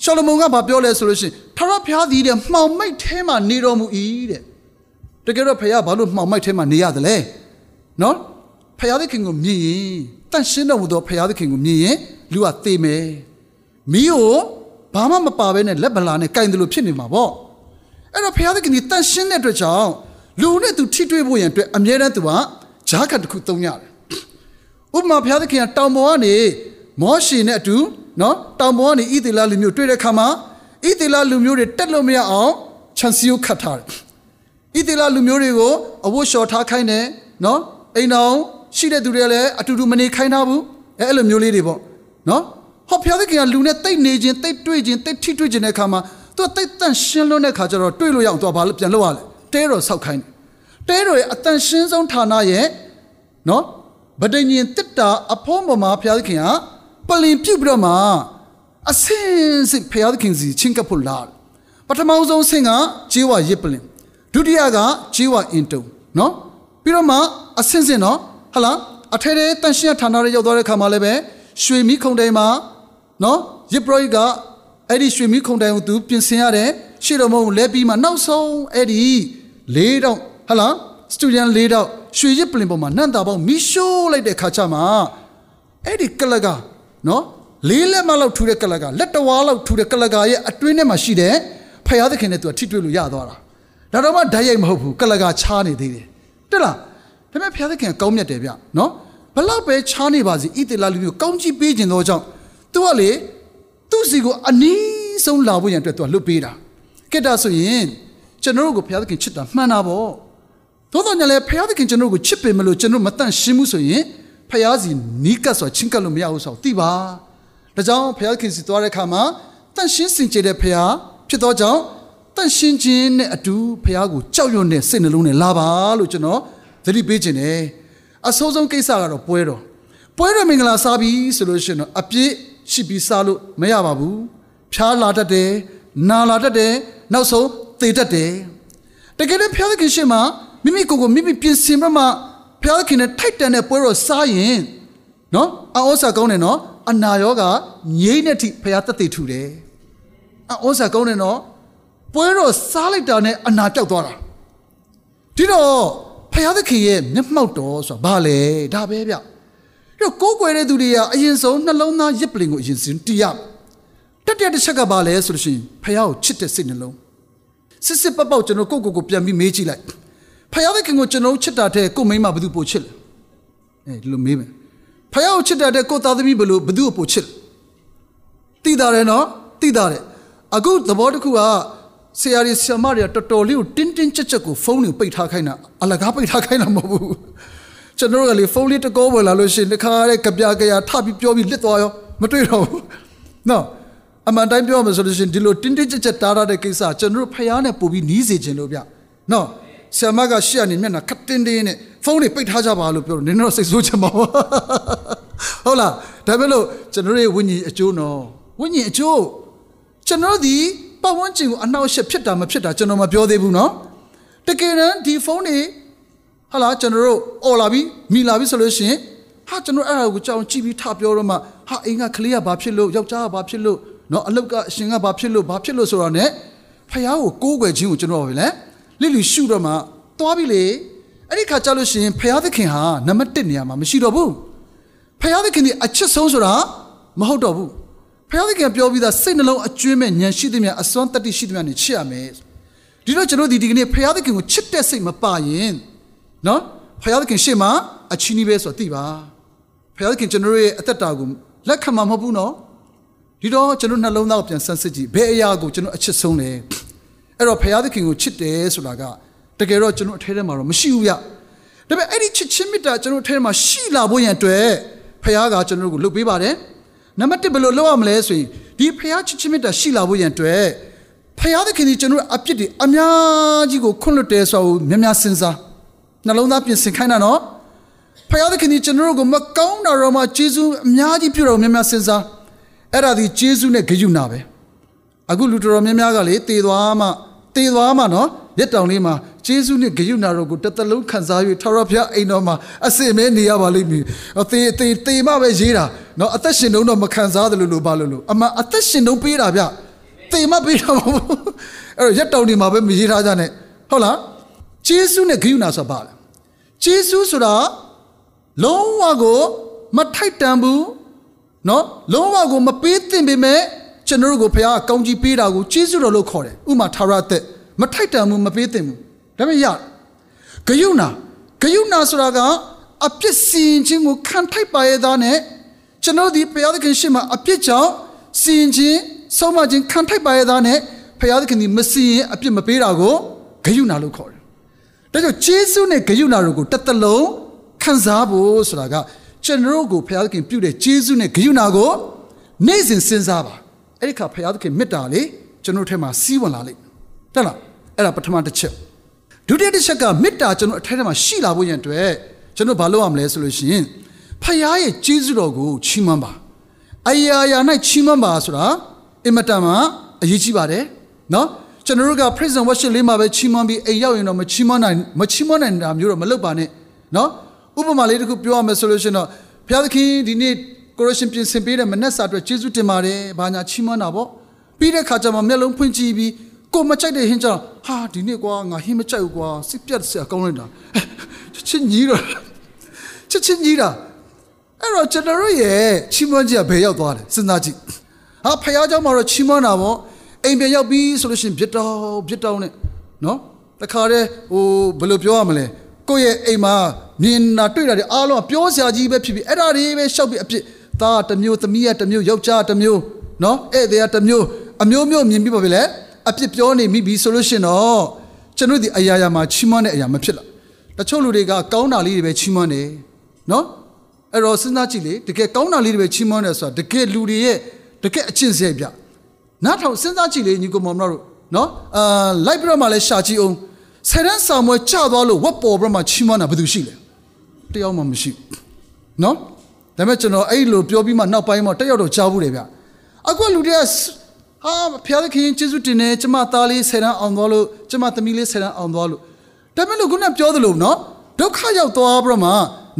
ရှောလမုန်ကဘာပြောလဲဆိုလို့ရှိရင်ထရဖျားသည်တဲ့မှောင်မိုက်ထဲမှာနေတော်မူ၏တဲ့တကယ်တော့ဖယားဘာလို့မှောင်မိုက်ထဲမှာနေရတယ်လဲနော် ဖယားသခင်ကိုမြင်ရင်တန့်ရှင်းတော်မူသောဖယားသခင်ကိုမြင်ရင်လူကသေမယ်မိကိုဘာမှမပါဘဲနဲ့လက်ဗလာနဲ့ကင်တယ်လို့ဖြစ်နေမှာပေါ့အဲ့တော့ဖယားသခင်ဒီတန့်ရှင်းတဲ့အတွက်ကြောင့်လူနဲ့သူထိတွေ့ဖို့ရန်အတွက်အမြဲတမ်းသူကဂျားကတ်တစ်ခုသုံးရတယ်ဥပမာဘုရားသခင်ကတောင်ပေါ်ကနေမောရှေနဲ့အတူနော်တောင်ပေါ်ကနေဣသေလလူမျိုးတွေ့တဲ့ခါမှာဣသေလလူမျိုးတွေတက်လို့မရအောင်ခြံစည်းကိုခတ်ထားတယ်ဣသေလလူမျိုးတွေကိုအဝတ်လျှော်ထားခိုင်းတယ်နော်အိမ်တော် ရှိတဲ့သူတွေလည်းအတူတူမနေခိုင်းထားဘူးအဲအဲ့လိုမျိုးလေးတွေပေါ့နော်ဟောဘုရားသခင်ကလူနဲ့တိတ်နေခြင်းတိတ်တွေ့ခြင်းတိတ်ထိတွေ့ခြင်းတဲ့ခါမှာသူကတိတ်တန့်ရှင်းလွန်းတဲ့ခါကျတော့တွေ့လို့ရအောင်သူကဘာလို့ပြန်လုပ်ရလဲတဲတော်ဆောက်ခိုင်းတယ်တဲတော်ရဲ့အတန်ရှင်းဆုံးဌာနရဲ့နော်ဗဒိညင်တစ်တာအဖုံးပေါ်မှာဘုရားသခင်ကပလင်ပြုတ်ပြီးတော့မှအစင်းစစ်ဘုရားသခင်စီချင်းကပ်ဖို့လာပထမဆုံးဆင့်ကဂျေဝရစ်ပလင်ဒုတိယကဂျေဝအင်တုံနော်ပြီးတော့မှအစင်းစင်နော် ဟလာအထဲထဲတန်ရှင်းဌာနတွေရောက်သွားတဲ့ခါမှာလည်းပဲရွှေမီးခုံတိုင်မှာနော်ရစ်ပရိုကအဲ့ဒီရွှေမီးခုံတိုင်ကိုသူပြင်ဆင်ရတယ်ရှေ့တော်မုံလဲပြီးမှနောက်ဆုံးအဲ့ဒီ၄တောင်ဟလာစတူဒန်၄တောင်ရွှေရစ်ပလင်ပေါ်မှာနန့်တာပေါင်းမီရှိုးလိုက်တဲ့ခါချမှာအဲ့ဒီကလကနော်လေးလက်မလောက်ထူတဲ့ကလကလက်တဝါလောက်ထူတဲ့ကလကရဲ့အတွင်းထဲမှာရှိတဲ့ဖယားသခင်နဲ့သူကထိတွေ့လို့ရသွားတာဒါတော့မှဓာတ်ရိုက်မဟုတ်ဘူးကလကချားနေသေးတယ်တက်လား ဒါပေမဲ့ဖယားသခင်ကောင်းမြတ်တယ်ဗျနော်ဘလောက်ပဲချားနေပါစေဣသေလလူမျိုးကောင်းကြီးပေးခြင်းသောကြောင့်သူကလေသူ့စီကိုအနီးဆုံးလာဖို့ရန်အတွက်သူကလွတ်ပေးတာကဲဒါဆိုရင်ကျွန်တော်တို့ကိုဘုရားသခင်ချစ်တာမှန်တာပေါ့သို့တော်ညာလည်းဘုရားသခင်ကျွန်တော်တို့ကိုချစ်ပေမလို့ကျွန်တော်မတန့်ရှင်းမှုဆိုရင်ဘုရားစီနီးကပ်စွာချင်းကပ်လို့မရဘူးဆိုတော့သိပါဒါကြောင့်ဘုရားသခင်စီသွားတဲ့အခါမှာတန့်ရှင်းစင်ကြယ်တဲ့ဘုရားဖြစ်သောကြောင့်တန့်ရှင်းခြင်းနဲ့အတူဘုရားကိုကြောက်ရွံ့တဲ့စိတ်နှလုံးနဲ့လာပါလို့ကျွန်တော် သတိပေးခြင်းတယ်အဆိုးဆုံးကိစ္စကတော့ပွဲတော်ပွဲတော်မင်္ဂလာစားပြီဆိုလို့ရှိရင်တော့အပြည့်ရှိပြီးစားလို့မရပါဘူးဖြားလာတတ်တယ်နာလာတတ်တယ်နောက်ဆုံးသေတတ်တယ်တကယ်လို့ဘုရားသခင်ရှေ့မှာမိမိကိုယ်ကိုမိမိပြင်ဆင်မှမှဘုရားသခင်နဲ့ထိုက်တန်တဲ့ပွဲတော်စားရင်နော်အော်စာကောင်းတယ်နော်အနာရောဂါငြိမ့်တဲ့အထိဖခင်တက်တည်ထူတယ်အောစာကောင်းတယ်နော်ပွဲတော့စားလိုက်တာနဲ့အနာပြောက်သွားတာဒီတော့ ဖခင်သခင်ရဲ့မျက်မှောက်တော်ဆိုတာဘာလဲဒါပဲဗျအဲ့တော့ကိုးကွယ်တဲ့သူတွေကအရင်ဆုံးနှလုံးသားရစ်ပလင်ကိုအရင်ဆုံးတည်ရတက်တဲ့တစ်ချက်ကဘာလဲဆိုလို့ရှိရင်ဖခင်ကိုချစ်တဲ့စိတ်နှလုံးစစ်စစ်ပတ်ပေါက်ကျွန်တော်ကိုယ့်ကိုယ်ကိုပြန်ပြီးမေးကြည့်လိုက်ဖခင်သခင်ကိုကျွန်တော်ချစ်တာတဲ့ကိုမိမဘယ်သူပိုချစ်လဲအဲဒီလိုမေးမယ်ဖခင်ကိုချစ်တာတဲ့ကိုသားသမီးဘယ်လိုဘယ်သူကိုပိုချစ်လဲသိတာတယ်နော်သိတာတယ်အခုသဘောတစ်ခုက ဆရာကြီးဆရာမတွေကတော်တော်လေးကိုတင်းတင်းကြပ်ကြပ်ကိုဖုန်းတွေပိတ်ထားခိုင်းတာအလကားပိတ်ထားခိုင်းတာမဟုတ်ဘူးကျွန်တော်ကလေဖုန်းလေးတကောဝင်လာလို့ရှိရင်တစ်ခါတည်းကြပြကြရထပြီးပြောပြီးလစ်သွားရောမတွေ့တော့ဘူးနော်အမှန်တိုင်းပြောမှဆိုလို့ရှိရင်ဒီလိုတင်းတင်းကြပ်ကြပ်တားရတဲ့ကိစ္စကျွန်တော်တို့ဖျားနဲ့ပို့ပြီးနီးစေခြင်းလို့ဗျနော်ဆရာမကရှေ့ကနေမျက်နှာခတ်တင်းတင်းနဲ့ဖုန်းတွေပိတ်ထားကြပါလို့ပြောတယ်နင်တို့စိတ်ဆိုးချင်ပါဘူးဟုတ်လားဒါပဲလို့ကျွန်တော်တို့ရဲ့ဝိညာဉ်အကျိုးနော်ဝိညာဉ်အကျိုးကျွန်တော်ဒီ ပတ်ဝန်းကျင်ကိုအနှောက်အယှက်ဖြစ်တာမဖြစ်တာကျွန်တော်မပြောသေးဘူးနော်တကယ်တမ်းဒီဖုန်းတွေဟာလာကျွန်တော်တို့អော်လာပြီမိလာပြီဆိုလို့ရှိရင်ဟာကျွန်တော်အဲ့ဒါကိုကြောင်ကြည့်ပြီးထပြောတော့မှဟာအိမ်ကကလေးကဘာဖြစ်လို့ယောက်ျားကဘာဖြစ်လို့နော်အလုတ်ကအရှင်ကဘာဖြစ်လို့ဘာဖြစ်လို့ဆိုတော့ ਨੇ ဖះကိုကိုးကွယ်ခြင်းကိုကျွန်တော်ပဲလေလိလူရှုတော့မှသွားပြီလေအဲ့ဒီခါကျလို့ရှိရင်ဖះသခင်ဟာနံပါတ်1နေရာမှာမရှိတော့ဘူးဖះသခင်ဒီအချစ်ဆုံးဆိုတာမဟုတ်တော့ဘူး ဖះသခင်ပြောပြီးသားစိတ်နှလုံးအကျွင်းမဲ့ဉာဏ်ရှိသမျှအစွမ်းတတ္တိရှိသမျှနေချစ်ရမယ်ဒီတော့ကျွန်တော်ဒီဒီကနေ့ဖះသခင်ကိုချစ်တဲ့စိတ်မပါရင်နော်ဖះသခင်ရှေ့မှာအချင်းကြီးပဲဆိုတော့သိပါဖះသခင်ကျွန်တော်ရဲ့အသက်တာကိုလက်ခံမှာမဟုတ်ဘူးနော်ဒီတော့ကျွန်တော်နှလုံးသားကိုပြန်ဆန်းစစ်ကြည့်ဘယ်အရာကိုကျွန်တော်အချစ်ဆုံးလဲအဲ့တော့ဖះသခင်ကိုချစ်တယ်ဆိုတာကတကယ်တော့ကျွန်တော်အထဲထဲမှာတော့မရှိဘူးဗျဒါပေမဲ့အဲ့ဒီချစ်ချင်းမေတ္တာကျွန်တော်အထဲထဲမှာရှိလာဖို့ရန်အတွက်ဖះကကျွန်တော်တို့ကိုလုပ်ပေးပါတယ် နံပါတ်1ဘယ်လိုလုပ်ရမလဲဆိုရင်ဒီဖះချစ်ချင်းမေတ္တာရှိလာဖို့ရန်အတွက်ဖះသခင်ဒီကျွန်တော်အပြစ်တွေအများကြီးကိုခွန့်လွတ်တယ်ဆိုတော့များများစဉ်းစားနှလုံးသားပြင်ဆင်ခိုင်းတာနော်ဖះသခင်ဒီကျွန်တော်တို့ကိုမကောင်းတာတော့မှဂျေဇုအများကြီးပြုတော်များများစဉ်းစားအဲ့ဒါဒီဂျေဇုနဲ့ဂယုဏပဲအခုလူတော်များများကလေတည်သွားမှတည်သွားမှနော် ရက်တောင်လေးမှာဂျေဇုနဲ့ဂယုဏတော်ကိုတစ်သက်လုံးခံစား၍ထာဝရဘုရားအိမ်တော်မှာအစင်မဲနေရပါလိမ့်မည်။သေသေသေမှပဲရေးတာနော်အသက်ရှင်တုံးတော့မခံစားသလိုလိုပါလို့လို့အမှအသက်ရှင်တုံးပေးတာဗျ။သေမှပေးတာမဟုတ်ဘူး။အဲ့တော့ရက်တောင်ဒီမှာပဲမရေးထားကြနဲ့ဟုတ်လား။ဂျေဇုနဲ့ဂယုဏဆိုတာပါလဲ။ဂျေဇုဆိုတာလုံးဝကိုမထိုက်တန်ဘူးနော်လုံးဝကိုမပေးသင့်ပေမဲ့ကျွန်တော်တို့ကိုဘုရားကောင်းကြီးပေးတာကိုကျေးဇူးတော်လို့ခေါ်တယ်ဥမာထာဝရသက် မထိုက်တန်ဘူးမပေးသင့်ဘူးဒါပေမဲ့ရဂယုဏဂယုဏဆိုတာကအပြစ်စီရင်ခြင်းကိုခံထိုက်ပါရဲ့သားနဲ့ကျွန်တော်ဒီဘုရားသခင်ရှေ့မှာအပြစ်ကြောင့်စီရင်ခြင်းဆုံးမခြင်းခံထိုက်ပါရဲ့သားနဲ့ဘုရားသခင်ဒီမစီရင်အပြစ်မပေးတာကိုဂယုဏလို့ခေါ်တယ်ဒါကြောင့်ကျေးဇူးနဲ့ဂယုဏတို့ကိုတစ်သလုံးခံစားဖို့ဆိုတာကကျွန်တော်ကိုဘုရားသခင်ပြုတဲ့ကျေးဇူးနဲ့ဂရုဏာကိုနေ့စဉ်စဉ်းစားပါအဲ့ဒီခါဘုရားသခင်မေတ္တာလေးကျွန်တော်ထဲမှာစီးဝင်လာလိမ့်မယ် တက်လားအဲ့ဒါပထမတစ်ချက်ဒုတိယတစ်ချက်ကမေတ္တာကျွန်တော်အထက်ထဲမှာရှိလာဖို့ရန်အတွက်ကျွန်တော်ဘာလုပ်ရမလဲဆိုလို့ရှိရင်ဖခင်ရဲ့ကျေးဇူးတော်ကိုချီးမွမ်းပါအရာရာ၌ချီးမွမ်းပါဆိုတာအင်မတန်မှအရေးကြီးပါတယ်နော်ကျွန်တော်တို့က prison worship လေးမှာပဲချီးမွမ်းပြီးအိမ်ရောက်ရင်တော့မချီးမွမ်းနိုင်မချီးမွမ်းနိုင်တာမျိုးတော့မလုပ်ပါနဲ့နော်ဥပမာလေးတစ်ခုပြောရမယ်ဆိုလို့ရှိရင်တော့ဘုရားသခင်ဒီနေ့ကိုရရှင်ပြင်ဆင်ပေးတဲ့မနက်စာအတွက်ကျေးဇူးတင်ပါတယ်။ဘာညာချီးမွမ်းတာပေါ့။ပြီးတဲ့ခါကျမှမျက်လုံးဖွင့်ကြည့်ပြီး ကိုမကြိုက်တဲ့ဟင်းကြောင့်ဟာဒီနေ့ကွာငါဟင်းမကြိုက်ဘူးကွာစစ်ပြတ်စရာကောင်းလိုက်တာ။ချစ်ချင်းကြီးတော့ချစ်ချင်းကြီးတာအဲ့တော့ကျွန်တော်ရဲ့ချီးမွမ်းခြင်းကဘယ်ရောက်သွားလဲစဉ်းစားကြည့်။ဟာဖခင်เจ้าမှာတော့ချီးမွမ်းတာပေါ့။အိမ်ပြန်ရောက်ပြီးဆိုလို့ရှိရင်ပြစ်တောင်းပြစ်တောင်းနဲ့နော်တခါတည်းဟိုဘယ်လိုပြောရမလဲကိုယ့်ရဲ့အိမ်မှာမြင်တာတွေ့တာတွေအားလုံးပြောစရာကြီးပဲဖြစ်ပြီးအဲ့ဒါတွေပဲရှောက်ပြီးအဖြစ်သားတစ်မျိုးသမီးကတစ်မျိုးယောက်ျားတစ်မျိုးနော်ဧည့်သည်ကတစ်မျိုးအမျိုးမျိုးမြင်ပြီးပါပြီလေ အဖြစ်ပြောနေမိပြီဆိုလို့ရှင်တော့ကျွန်တော်ဒီအရာရာမှာချီးမွမ်းတဲ့အရာမဖြစ်လာတချို့လူတွေကကောင်းတာလေးတွေပဲချီးမွမ်းတယ်နော်အဲ့တော့စဉ်းစားကြည့်လေတကယ်ကောင်းတာလေးတွေပဲချီးမွမ်းတယ်ဆိုတာတကယ်လူတွေရဲ့တကယ်အချင်းစရိုက်ပြနားထောင်စဉ်းစားကြည့်လေညီကောင်မောင်တို့နော်အာလိုက်ပြီးတော့မှလည်းရှာကြည့်အောင်ဆယ်တန်းဆောင်မွဲကြသွားလို့ဝက်ပေါ်ပြီးမှချီးမွမ်းတာဘယ်သူရှိလဲတယောက်မှမရှိနော်ဒါပေမဲ့ကျွန်တော်အဲ့လိုပြောပြီးမှနောက်ပိုင်းမှာတယောက်တော့ကြားဘူးတယ်ဗျအခုလူတွေက ဟာဖျားသခင်ကျေးဇူးတင်တယ်ကျမသားလေးဆယ်တန်းအောင်သွားလို့ကျမသမီးလေးဆယ်တန်းအောင်သွားလို့ဒါပေမဲ့လို့ခုနပြောသလိုနော်ဒုက္ခရောက်သွားပြီးတော့မှ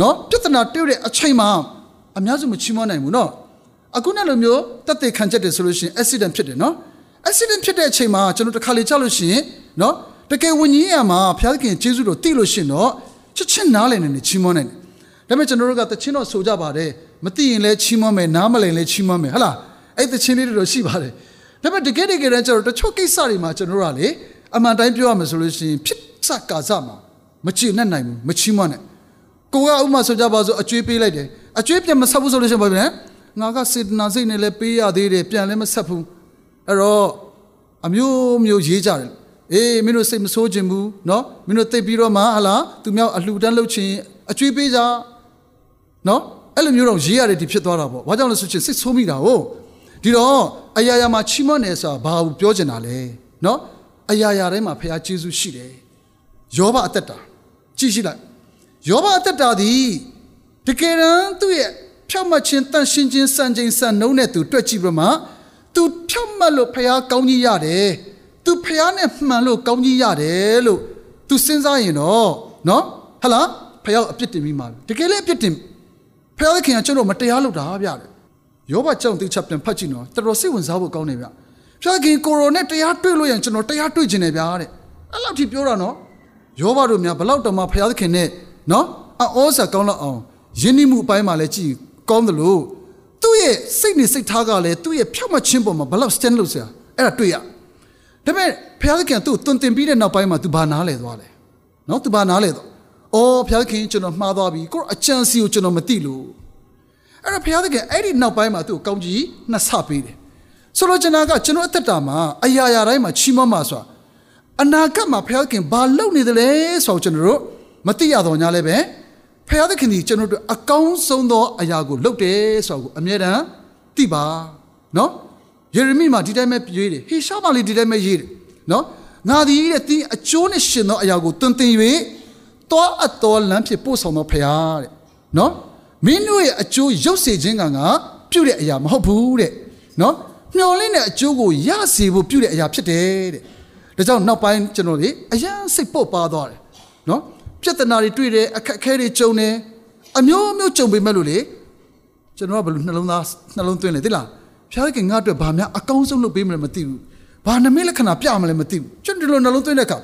နော်ပြဿနာတွေ့တဲ့အချိန်မှာအများစုမချီးမွမ်းနိုင်ဘူးနော်အခုနဲ့လိုမျိုးတက်တဲ့ခံချက်တယ်ဆိုလို့ရှိရင် accident ဖြစ်တယ်နော် accident ဖြစ်တဲ့အချိန်မှာကျွန်တော်တစ်ခါလေကြောက်လို့ရှိရင်နော်တကယ်ဝิญဉ်ရမှာဘုရားသခင်ယေရှုတော်တည်လို့ရှိရင်တော့ချက်ချင်းနားလည်နေနေချီးမွမ်းနေတယ်ဒါပေမဲ့ကျွန်တော်တို့ကတခြင်းတော့ဆိုကြပါတယ်မသိရင်လည်းချီးမွမ်းမယ်နားမလည်လည်းချီးမွမ်းမယ်ဟဟလားအဲ့တခြင်းလေးတွေတော့ရှိပါတယ် ဒါပေမဲ့တကယ်တကယ်တမ်းကျွန်တော်တချို့ကိစ္စတွေမှာကျွန်တော်တို့ကလေအမှန်တိုင်းပြောရမယ်ဆိုလို့ရှိရင်ဖြစ်စကာစမှာမချေနဲ့နိုင်ဘူးမချီးမွမ်းနဲ့ကိုကဥမာဆိုကြပါစို့အကျွေးပေးလိုက်တယ်အကျွေးပြန်မဆက်ဘူးဆိုလို့ရှိရင်ဘာဖြစ်လဲငါကစေတနာစိတ်နဲ့လည်းပေးရသေးတယ်ပြန်လည်းမဆက်ဘူးအဲ့တော့အမျိုးမျိုးရေးကြတယ်အေးမင်းတို့စိတ်မဆိုးခြင်းဘူးเนาะမင်းတို့သိပြီးတော့မှဟလာသူများအလှူဒန်းလုပ်ခြင်းအကျွေးပေးကြเนาะအဲ့လိုမျိုးတော့ရေးရတယ်ဒီဖြစ်သွားတာပေါ့ဘာကြောင့်လဲဆိုချင်စိတ်ဆိုးမိတာဟုတ် ဒီတော့အရာရာမှာချီးမွမ်းတယ်ဆိုတာဘာဘူးပြောချင်တာလဲနော်အရာရာတိုင်းမှာဖခင်ယေရှုရှိတယ်ယောဘအသက်တာကြည့်ရှိလိုက်ယောဘအသက်တာဒီတကယ်တမ်းသူ့ရဲ့ဖြောက်မှတ်ခြင်းတန်ရှင်းခြင်းစံချိန်စံနှုန်းနဲ့သူတွေ့ကြည့်ပြမှာသူဖြောက်မှတ်လို့ဖခင်ကောင်းကြီးရတယ်သူဖះနဲ့မှန်လို့ကောင်းကြီးရတယ်လို့ तू စဉ်းစားရင်တော့နော်ဟလာဖះအပြစ်တင်ပြီးမှာတကယ်လည်းအပြစ်တင်ဖះခင်ကကျွန်တော်မတရားလုပ်တာဗျာတဲ့ ယ်ယောဘကြောင့်တိချက်ပြန်ဖတ်ကြည့်နော်တော်တော်စိတ်ဝင်စားဖို့ကောင်းနေဗျဖះခင်ကိုရိုနဲ့တရားတွေ့လို့ရင်ကျွန်တော်တရားတွေ့ကျင်တယ်ဗျာတဲ့အဲ့လောက်ထိပြောတာနော်ယောဘတို့များဘလောက်တော်မှဖះခင်နဲ့နော်အောစာကောင်းလောက်အောင်ယဉ်နှိမှုအပိုင်းမှာလည်းကြည်ကောင်းတယ်လို့သူ့ရဲ့စိတ်နဲ့စိတ်ထားကလည်းသူ့ရဲ့ဖြောက်မှချင်းပေါ်မှာဘလောက် stand လို့ဆရာအဲ့ဒါတွေ့ရဒါပေမဲ့ဘုရားသခင်သူ့တွင်တင်ပြီးတဲ့နောက်ပိုင်းမှာ तू ဘာနားလဲသွားလဲနော် तू ဘာနားလဲသွားအော်ဘုရားသခင်ကျွန်တော်မှားသွားပြီကိုအချမ်းစီကိုကျွန်တော်မသိလို့ အဲ့တော့ဘုရားသခင်အဲ့ဒီနောက်ပိုင်းမှာသူ့ကိုကောင်းကြီးနှစ်ဆပေးတယ်ဆိုတော့ကျွန်တော်ကကျွန်တော်အသက်တာမှာအရာရာတိုင်းမှာချီးမွမ်းမှာဆိုတာအနာဂတ်မှာဘုရားသခင်ဘာလုပ်နေသလဲဆိုတော့ကျွန်တော်တို့မသိရတော့ညာလဲပဲဖခင်သခင်ဒီကျွန်တော်တို့အကောင်းဆုံးသောအရာကိုလုပ်တယ်ဆိုတော့အမြဲတမ်းသိပါနော်ယေရမိမှာဒီတိုင်းပဲရေးတယ်ဟေရှာမှာလည်းဒီတိုင်းပဲရေးတယ်နော်ငါဒီတဲ့တင်းအကျိုးနဲ့ရှင်သောအရာကိုတွင်တင်၍တောအပ်တော်လမ်းဖြစ်ပို့ဆောင်သောဖခင်တဲ့နော် မင်းတို့ရဲ့အကျိုးရုပ်စေခြင်းကငါပြုတဲ့အရာမဟုတ်ဘူးတဲ့နော်မျော်လင့်တဲ့အကျိုးကိုရစေဖို့ပြုတဲ့အရာဖြစ်တယ်တဲ့ဒါကြောင့်နောက်ပိုင်းကျွန်တော်လေအရန်စိတ်ပုတ်ပါသွားတယ်နော်ပြဿနာတွေတွေ့တယ်အခက်အခဲတွေကြုံတယ်အမျိုးမျိုးကြုံပေမဲ့လို့လေကျွန်တော်ကဘယ်လိုနှလုံးသားနှလုံးသွင်းလဲသိလားဖျားခင်ငါ့အတွက်ဘာများအကောင်းဆုံးလုပ်ပေးမလဲမသိဘူးဘာနမိတ်လက္ခဏာပြမလဲမသိဘူးကျွန်တော်ဒီလိုနှလုံးသွင်းတဲ့အခါ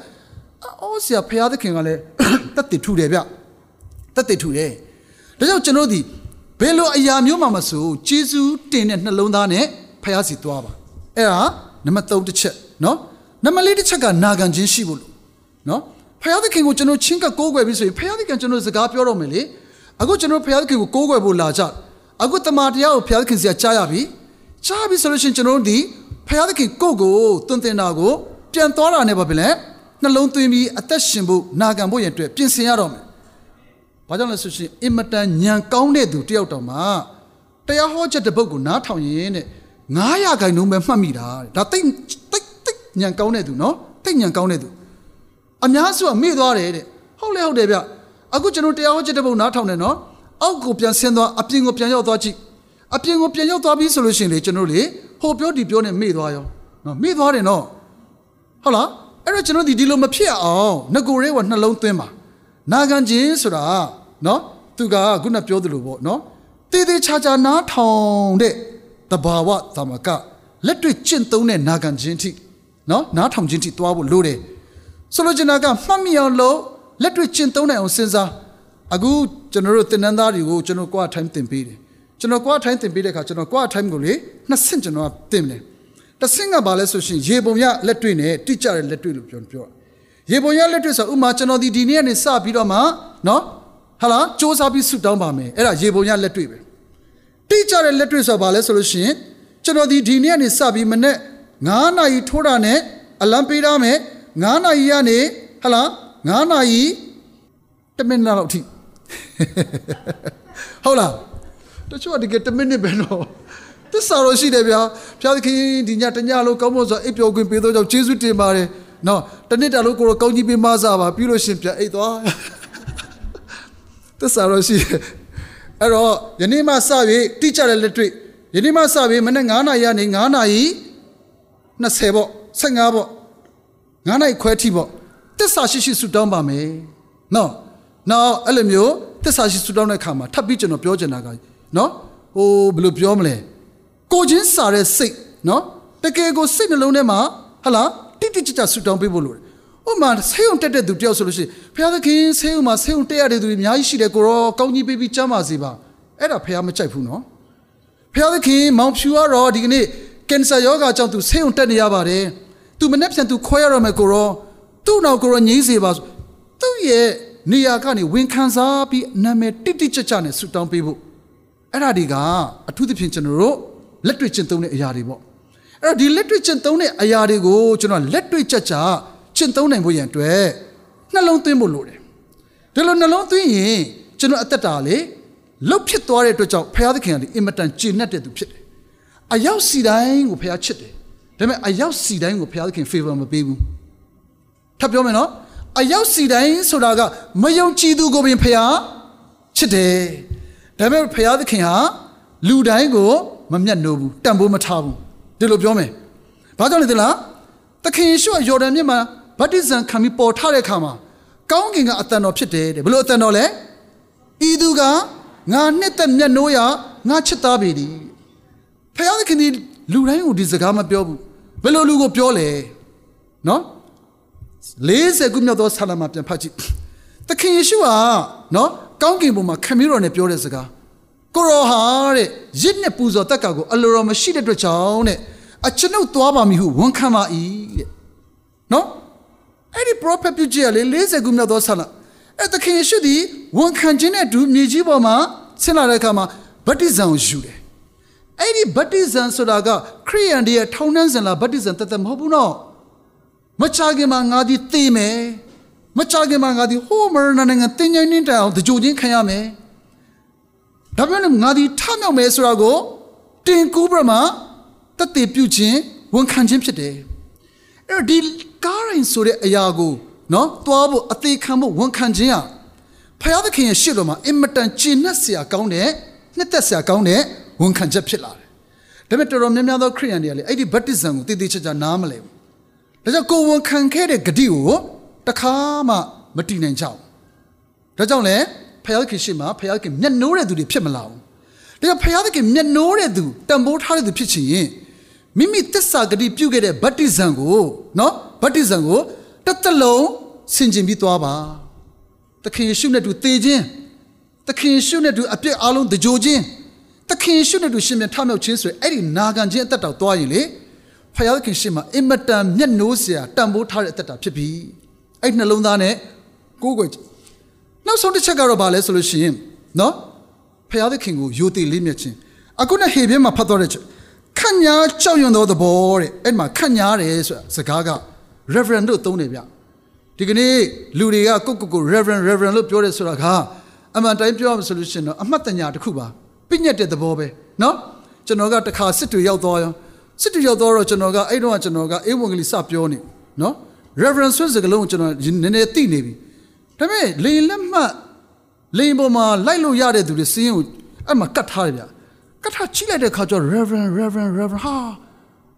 အော်ဆရာဖျားသခင်ကလည်းတက်တည်ထူတယ်ဗျတက်တည်ထူတယ် ဒါကြောင့်ကျွန်တော်ဒီဘယ်လိုအရာမျိုးမှမဆိုဂျေဇူးတင်တဲ့နှလုံးသားနဲ့ဖျားစီသွားပါအဲ့ဒါနံပါတ်3တစ်ချက်နော်နံပါတ်4တစ်ချက်ကနာခံခြင်းရှိဖို့လို့နော်ဖျားသခင်ကိုကျွန်တော်ချင်းကကိုးကွယ်ပြီးဆိုရင်ဖျားသခင်ကျွန်တော်စကားပြောတော့မယ်လေအခုကျွန်တော်ဖျားသခင်ကိုကိုးကွယ်ဖို့လာကြအခုတမန်တရားကိုဖျားသခင်စီကကြားရပြီကြားပြီဆိုလို့ရှိရင်ကျွန်တော်တို့ဒီဖျားသခင်ကိုယ့်ကိုတွင်တင်တာကိုပြန်သွားတာနဲ့ပါပဲလေနှလုံးသွင်းပြီးအသက်ရှင်ဖို့နာခံဖို့ရတဲ့ပြင်ဆင်ရတော့မယ် ဘာကြောင့်လဲဆိုရှင်အင်မတန်ညံကောင်းတဲ့သူတယောက်တော်မှာတရားဟောချက်တစ်ပုဒ်ကိုနားထောင်ရင်တဲ့900ခိုင်နှုန်းပဲမှတ်မိတာတဲ့ဒါတိတ်တိတ်တိတ်ညံကောင်းတဲ့သူနော်တိတ်ညံကောင်းတဲ့သူအများစုကမေ့သွားတယ်တဲ့ဟုတ်လေဟုတ်တယ်ဗျအခုကျွန်တော်တရားဟောချက်တစ်ပုဒ်နားထောင်တယ်နော်အောက်ကိုပြန်ဆင်းသွားအပြင်ကိုပြန်ရောက်သွားကြည့်အပြင်ကိုပြန်ရောက်သွားပြီဆိုလို့ရှိရင်လေကျွန်တော်လေဟိုပြောဒီပြောနဲ့မေ့သွားရောနော်မေ့သွားတယ်နော်ဟုတ်လားအဲ့တော့ကျွန်တော်ဒီဒီလိုမဖြစ်အောင်ငကိုရဲကနှလုံးသွင်းပါ နာခံခြင်းဆိုတာနော်သူကခုနပြောသလိုပေါ့နော်တည်တည်ချာချာနားထောင်တဲ့တဘာဝသမကလက်တွေ့ကျင့်သုံးတဲ့နာခံခြင်းထိနော်နားထောင်ခြင်းထိသွားဖို့လိုတယ်ဆိုလိုချင်တာကမှတ်မိအောင်လို့လက်တွေ့ကျင့်သုံးနိုင်အောင်စဉ်းစားအခုကျွန်တော်တို့သင်တန်းသားတွေကိုကျွန်တော်ကွာ time သင်ပေးတယ်ကျွန်တော်ကွာ time သင်ပေးတဲ့အခါကျွန်တော်ကွာ time ကိုလေနှစ်ဆင့်ကျွန်တော်သင်တယ်တစ်ဆင့်ကဘာလဲဆိုရှင်ရေပုံရလက်တွေ့နဲ့တိကျတဲ့လက်တွေ့လို့ပြောပြော ရေပုံရလက်တွေ့ဆိုဥမာကျွန်တော်ဒီဒီနေ့ကနေစပြီးတော့မှနော်ဟာလားစ조사ပြီးဆုတောင်းပါမယ်အဲ့ဒါရေပုံရလက်တွေ့ပဲတိကျတဲ့လက်တွေ့ဆိုဘာလဲဆိုလို့ရှိရင်ကျွန်တော်ဒီဒီနေ့ကနေစပြီးမနေ့9နာရီထိုးတာနဲ့အလံပေးရမယ်9နာရီကနေဟလား9နာရီ1မိနစ်လောက်ထိဟုတ်လားတချို့ကတကယ်1မိနစ်ပဲနော်သစ္စာတော့ရှိတယ်ဗျာဖျားသခင်ဒီညတညလုံးကောင်းမွန်စွာအိပ်ပျော်ခွင့်ပေးသောကြောင့်ကျေးဇူးတင်ပါတယ် နော်တနေ့တာလုံးကိုတော့ကောင်းကြီးပေးမစားပါပြီးလို့ရှင်ပြန်အိပ်သွားသစ္စာတော့ရှိတယ်အဲ့တော့ယနေ့မှစပြီးတိကျတဲ့လက်တွေ့ယနေ့မှစပြီးမနေ့9နာရီကနေ9နာရီ20ပေါ့15ပေါ့9နိုင်ခွဲထိပေါ့တစ္ဆာရှိရှိဆူတောင်းပါမယ်နော်နောက်အဲ့လိုမျိုးတစ္ဆာရှိဆူတောင်းတဲ့အခါမှာထပ်ပြီးကျွန်တော်ပြောချင်တာကနော်ဟိုဘယ်လိုပြောမလဲကိုချင်းစာတဲ့စိတ်နော်တကယ်ကိုစိတ်နှလုံးထဲမှာဟလာ တိတိကျကျဆူတောင်းပေးဖို့လိုတယ်ဥမာဆေးုံတက်တဲ့သူတယောက်ဆိုလို့ရှိရင်ဘုရားသခင်ဆေးုံမှာဆေးုံတက်ရတဲ့သူတွေအများကြီးရှိတယ်ကိုရောကောင်းကြီးပေးပြီးကျမ်းပါစေပါအဲ့ဒါဘုရားမကြိုက်ဘူးနော်ဘုရားသခင်မောင်ဖြူကတော့ဒီကနေ့ကင်ဆာယောဂါကြောင့်သူဆေးုံတက်နေရပါတယ်သူမနေ့ပြန်သူခွဲရတော့မယ်ကိုရောသူ့နောက်ကိုရောငြိမ်းစေပါသူ့ရဲ့နေရာကနေဝင်ခံစားပြီးနာမည်တိတိကျကျနဲ့ဆူတောင်းပေးဖို့အဲ့ဒါဒီကအထူးသဖြင့်ကျွန်တော်တို့လက်တွေ့ကျင့်သုံးတဲ့အရာတွေပေါ့ အဲ့တော့ဒီလက်တွေ့ကျင့်သုံးတဲ့အရာတွေကိုကျွန်တော်လက်တွေ့ကြကြကျင့်သုံးနိုင်ဖို့ရန်အတွက်နှလုံးသွင်းဖို့လိုတယ်ဒီလိုနှလုံးသွင်းရင်ကျွန်တော်အသက်တာလေလှုပ်ဖြစ်သွားတဲ့အတွက်ကြောင့်ဖခင်သခင်ကဒီအင်မတန်ကျေနပ်တဲ့သူဖြစ်တယ်အရောက်စီတိုင်းကိုဖခင်ချစ်တယ်ဒါပေမဲ့အရောက်စီတိုင်းကိုဖခင်သခင် favor မပေးဘူးထပ်ပြောမယ်နော်အရောက်စီတိုင်းဆိုတာကမယုံကြည်သူကိုပင်ဖခင်ချစ်တယ်ဒါပေမဲ့ဖခင်သခင်ဟာလူတိုင်းကိုမမျက်နှိုးဘူးတန်ဖိုးမထားဘူး ဒီလိုပြောမယ်ဘာကြောင့်လဲသိလားသခင်ယေရှုကယော်ဒန်မြစ်မှာဗတ္တိဇံခံပြီးပေါ်ထားတဲ့အခါမှာကောင်းကင်ကအတန်တော်ဖြစ်တယ်တဲ့ဘယ်လိုအတန်တော်လဲဤသူကငါနှစ်သက်မျက်နှိုးရငါချစ်သားပေသည်ဖခင်သခင်ဒီလူတိုင်းကိုဒီစကားမပြောဘူးဘယ်လိုလူကိုပြောလဲနော်40ခုမြောက်သောဆာလမှာပြန်ဖတ်ကြည့်သခင်ယေရှုဟာနော်ကောင်းကင်ဘုံမှာခမည်းတော်နဲ့ပြောတဲ့စကားကိုရောဟာတဲ့ရစ်နဲ့ပူဇော်တက်ကကိုအလိုတော်မရှိတဲ့အတွက်ကြောင့်တဲ့ အကျွန်ုပ်သွားပါမည်ဟုဝန်ခံပါ၏တဲ့နော်အဲ့ဒီ prophet ပြုကြရလေ40ခုမြောက်သောဆာလအဲ့သခင်ယေရှုသည်ဝန်ခံခြင်းနဲ့အတူမြေကြီးပေါ်မှာဆင်းလာတဲ့အခါမှာဗတ္တိဇံကိုယူတယ်အဲ့ဒီဗတ္တိဇံဆိုတာကခရိယန်တွေရဲ့ထောင်နှန်းစင်လာဗတ္တိဇံတသက်မဟုတ်ဘူးနော်မချခင်မှာငါဒီသိမယ်မချခင်မှာငါဒီဟိုမရဏနိုင်ငံတင်ញိုင်းနှင်းတိုင်အောင်တကြိုချင်းခံရမယ်ဒါပေမဲ့ငါဒီထမြောက်မယ်ဆိုတာကိုတင်ကူးပြမှာ တသက်ပြုခြင်းဝန်ခံခြင်းဖြစ်တယ်အဲ့တော့ဒီကားရင်ဆိုတဲ့အရာကိုနော်သွားဖို့အသေးခံဖို့ဝန်ခံခြင်းဟာဖယားသခင်ရဲ့ရှေ့တော်မှာအင်မတန်ကျင့်နှက်စရာကောင်းတဲ့နှစ်သက်စရာကောင်းတဲ့ဝန်ခံချက်ဖြစ်လာတယ်ဒါပေမဲ့တော်တော်များများသောခရိယန်တွေကလည်းအဲ့ဒီဗတ္တိဇံကိုတည်တည်ချာချာနားမလဲဘူးဒါကြောင့်ကိုဝန်ခံခဲ့တဲ့ဂတိကိုတခါမှမတည်နိုင်ကြဘူးဒါကြောင့်လည်းဖယားခင်ရှိမှဖယားခင်မျက်နှိုးတဲ့သူတွေဖြစ်မလာဘူးဒါကြောင့်ဖယားခင်မျက်နှိုးတဲ့သူတံပိုးထားတဲ့သူဖြစ်ချင်ရင် မိမိတစ္ဆာဂတိပြုခဲ့တဲ့ဗတ္တိဇံကိုနော်ဗတ္တိဇံကိုတစ်သက်လုံးဆင်ခြင်ပြီးသွားပါသခင်ယေရှုနဲ့တူသေခြင်းသခင်ယေရှုနဲ့တူအပြစ်အလုံးတကြိုခြင်းသခင်ယေရှုနဲ့တူရှင်ပြန်ထမြောက်ခြင်းဆိုရယ်အဲ့ဒီနာခံခြင်းအသက်တော်သွားရင်လေဖယားခင်ရှင်မှာအင်မတန်မျက်နှိုးစရာတန်ဖိုးထားတဲ့အသက်တာဖြစ်ပြီအဲ့နှလုံးသားနဲ့ကိုးကွယ်နောက်ဆုံးတစ်ချက်ကတော့ဗာလဲဆိုလို့ရှိရင်နော်ဖယားခင်ကိုယိုသေးလေးမြတ်ခြင်းအခုနဲ့ဟေဘဲမှာဖတ်တော့တဲ့ချက် ခန့်ညာကြောက်ရွံ့သောသဘောတဲ့အဲ့မှာခန့်ညာတယ်ဆိုတာစကားက reverend တို့သုံးတယ်ဗျဒီကနေ့လူတွေကကိုကိုကို reverend reverend လို့ပြောတယ်ဆိုတာကအမှန်တိုင်းပြောရမဆိုလို့ရှိရင်တော့အမှတ်တညာတစ်ခုပါပြညတ်တဲ့သဘောပဲเนาะကျွန်တော်ကတခါစစ်တွေရောက်သွားရောစစ်တွေရောက်သွားတော့ကျွန်တော်ကအဲ့တော့ကျွန်တော်ကအေးဝင်ကလေးစပြောနေเนาะ reverend ဆိုတဲ့စကားလုံးကိုကျွန်တော်နည်းနည်းသိနေပြီဒါပေမဲ့လေလက်မှတ်လေပေါ်မှာလိုက်လို့ရတဲ့သူတွေစင်းကိုအဲ့မှာကတ်ထားတယ်ဗျ ကတ်ထားချိလိုက်တဲ့ခါကျတော့ reverend reverend reverend ဟာ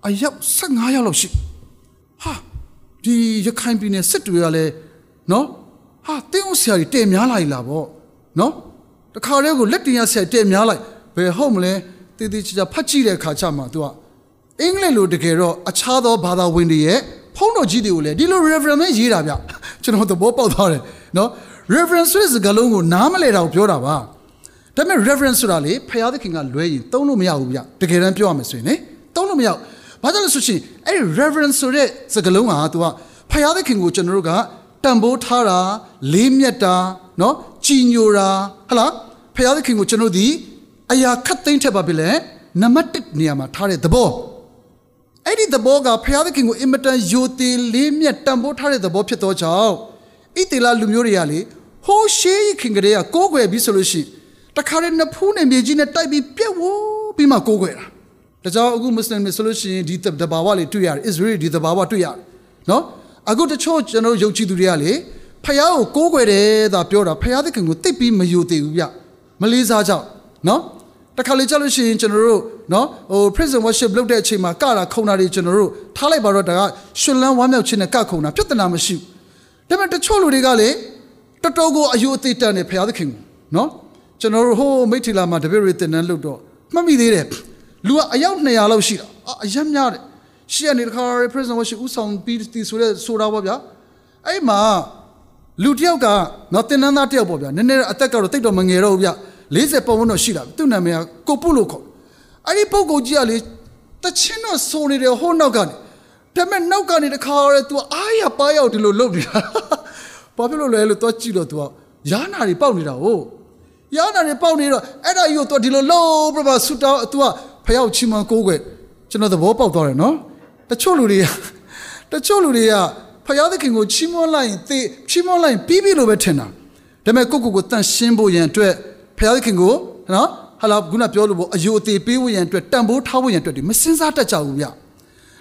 အယောက်15ယောက်လောက်ရှိဟာဒီရခိုင်ပြည်နယ်စစ်တွေကလည်းနော်ဟာတင်းအောင်ဆရာကြီးတဲ့များလာ ਈ လားဗောနော်တခါတည်းကိုလက်တင်ရဆရာတဲ့များလိုက်ဘယ်ဟုတ်မလဲတည်တည်ချာချာဖတ်ကြည့်တဲ့ခါကျမှ तू ကအင်္ဂလိပ်လိုတကယ်တော့အခြားသောဘာသာဝင်တွေရဲ့ဖုန်းတော်ကြီးတွေကိုလည်းဒီလို reference နဲ့ရေးတာဗျကျွန်တော်သဘောပေါက်သွားတယ်နော် reference ဆိုတဲ့စကားလုံးကိုနားမလဲတာကိုပြောတာပါ ဒါပေမဲ့ reference ဆိုတာလေဖယားသခင်ကလွဲရင်သုံးလို့မရဘူးဗျတကယ်တမ်းပြောရမယ်ဆိုရင်လေသုံးလို့မရဘူးဘာကြောင့်လဲဆိုရှင်အဲ့ဒီ reverence ဆိုတဲ့စကားလုံးဟာ तू ကဖယားသခင်ကိုကျွန်တော်တို့ကတန်ဖိုးထားတာလေးမြတ်တာနော်ကြည်ညိုတာဟလားဖယားသခင်ကိုကျွန်တော်ဒီအရာခတ်သိမ်းထက်ပါပြီလေနံပါတ်1နေရာမှာထားတဲ့သဘောအဲ့ဒီသဘောကဖယားသခင်ကိုအင်မတန်ယိုသေးလေးမြတ်တန်ဖိုးထားတဲ့သဘောဖြစ်သောကြောင့်ဣတေလလူမျိုးတွေကလေဟိုးရှေးခင်ကလေးကကိုးကွယ်ပြီးဆိုလို့ရှိ တခါတည်းနှစ်ဖူးနဲ့မြေကြီးနဲ့တိုက်ပြီးပြက်ဝိုးပြီးမှကိုးကွယ်တာဒါကြောင့်အခုမွတ်စလင်တွေဆိုလို့ရှိရင်ဒီတဘာဝလေးတွေ့ရတယ် Israel ဒီတဘာဝတွေ့ရတယ်နော်အခုတချို့ကျွန်တော်ယုံကြည်သူတွေကလေဖယားကိုကိုးကွယ်တယ်သာပြောတာဖယားသခင်ကိုတိတ်ပြီးမယိုသေးဘူးဗျမလေးစားကြောက်နော်တခါလေကြောက်လို့ရှိရင်ကျွန်တော်တို့နော်ဟို prison worship လုပ်တဲ့အချိန်မှာကတာခုံတာတွေကျွန်တော်တို့ထားလိုက်ပါတော့ဒါကရှင်လန်းဝမ်းမြောက်ခြင်းနဲ့ကခုံတာပြဿနာမရှိဘူးဒါပေမဲ့တချို့လူတွေကလေတော်တော်ကိုအယိုအသေးတန်နေဖယားသခင်ကိုနော် ကျွန်တော်တို့ဟိုမိထီလာမှာတပည့်တွေတင်တန်းလို့တော့မှတ်မိသေးတယ်တလူကအယောက်200လောက်ရှိတာအရက်များတယ်ရှေ့ကနေတခါ represent ဝရှိဥဆောင်ပြီးတီဆိုတဲ့ဆိုတာပေါ့ဗျာအဲ့မှာလူတယောက်ကနော်တင်နန်းသားတယောက်ပေါ့ဗျာနည်းနည်းအသက်ကတော့တိတ်တော့မငယ်တော့ဘူးဗျ40ပတ်ဝန်းတော့ရှိတာသူ့နာမည်ကကိုပုလို့ခေါ်အဲ့ဒီပုဂ္ဂိုလ်ကြီးကလေတချင်းတော့ဆိုနေတယ်ဟိုနောက်ကနေဒါပေမဲ့နောက်ကနေတခါရဲ तू အားရပါရောက်ဒီလိုလုပ်နေတာဘာဖြစ်လို့လဲလို့တော့ကြည့်တော့ तू ကယာနာတွေပေါက်နေတာဟုတ် ယာနာတွေပေါက်နေတော့အဲ့ဒါကြီးကို तू ဒီလိုလှုပ်ပြပါဆူတောင်း तू ကဖယောက်ချီမန်ကိုးကွယ်ကျွန်တော်သဘောပေါက်သွားတယ်နော်တချို့လူတွေကတချို့လူတွေကဖယားသခင်ကိုချီးမွမ်းလိုက်ရင်သေချီးမွမ်းလိုက်ရင်ပြီးပြီလို့ပဲထင်တာဒါပေမဲ့ကိုကိုကိုတန့်ရှင်းဖို့ရန်အတွက်ဖယားသခင်ကိုနော်ဟာလာခုနပြောလို့ပေါ့အယိုအသေးပေးဖို့ရန်အတွက်တန်ဖိုးထားဖို့ရန်အတွက်ဒီမစင်စားတတ်ကြဘူးဗျ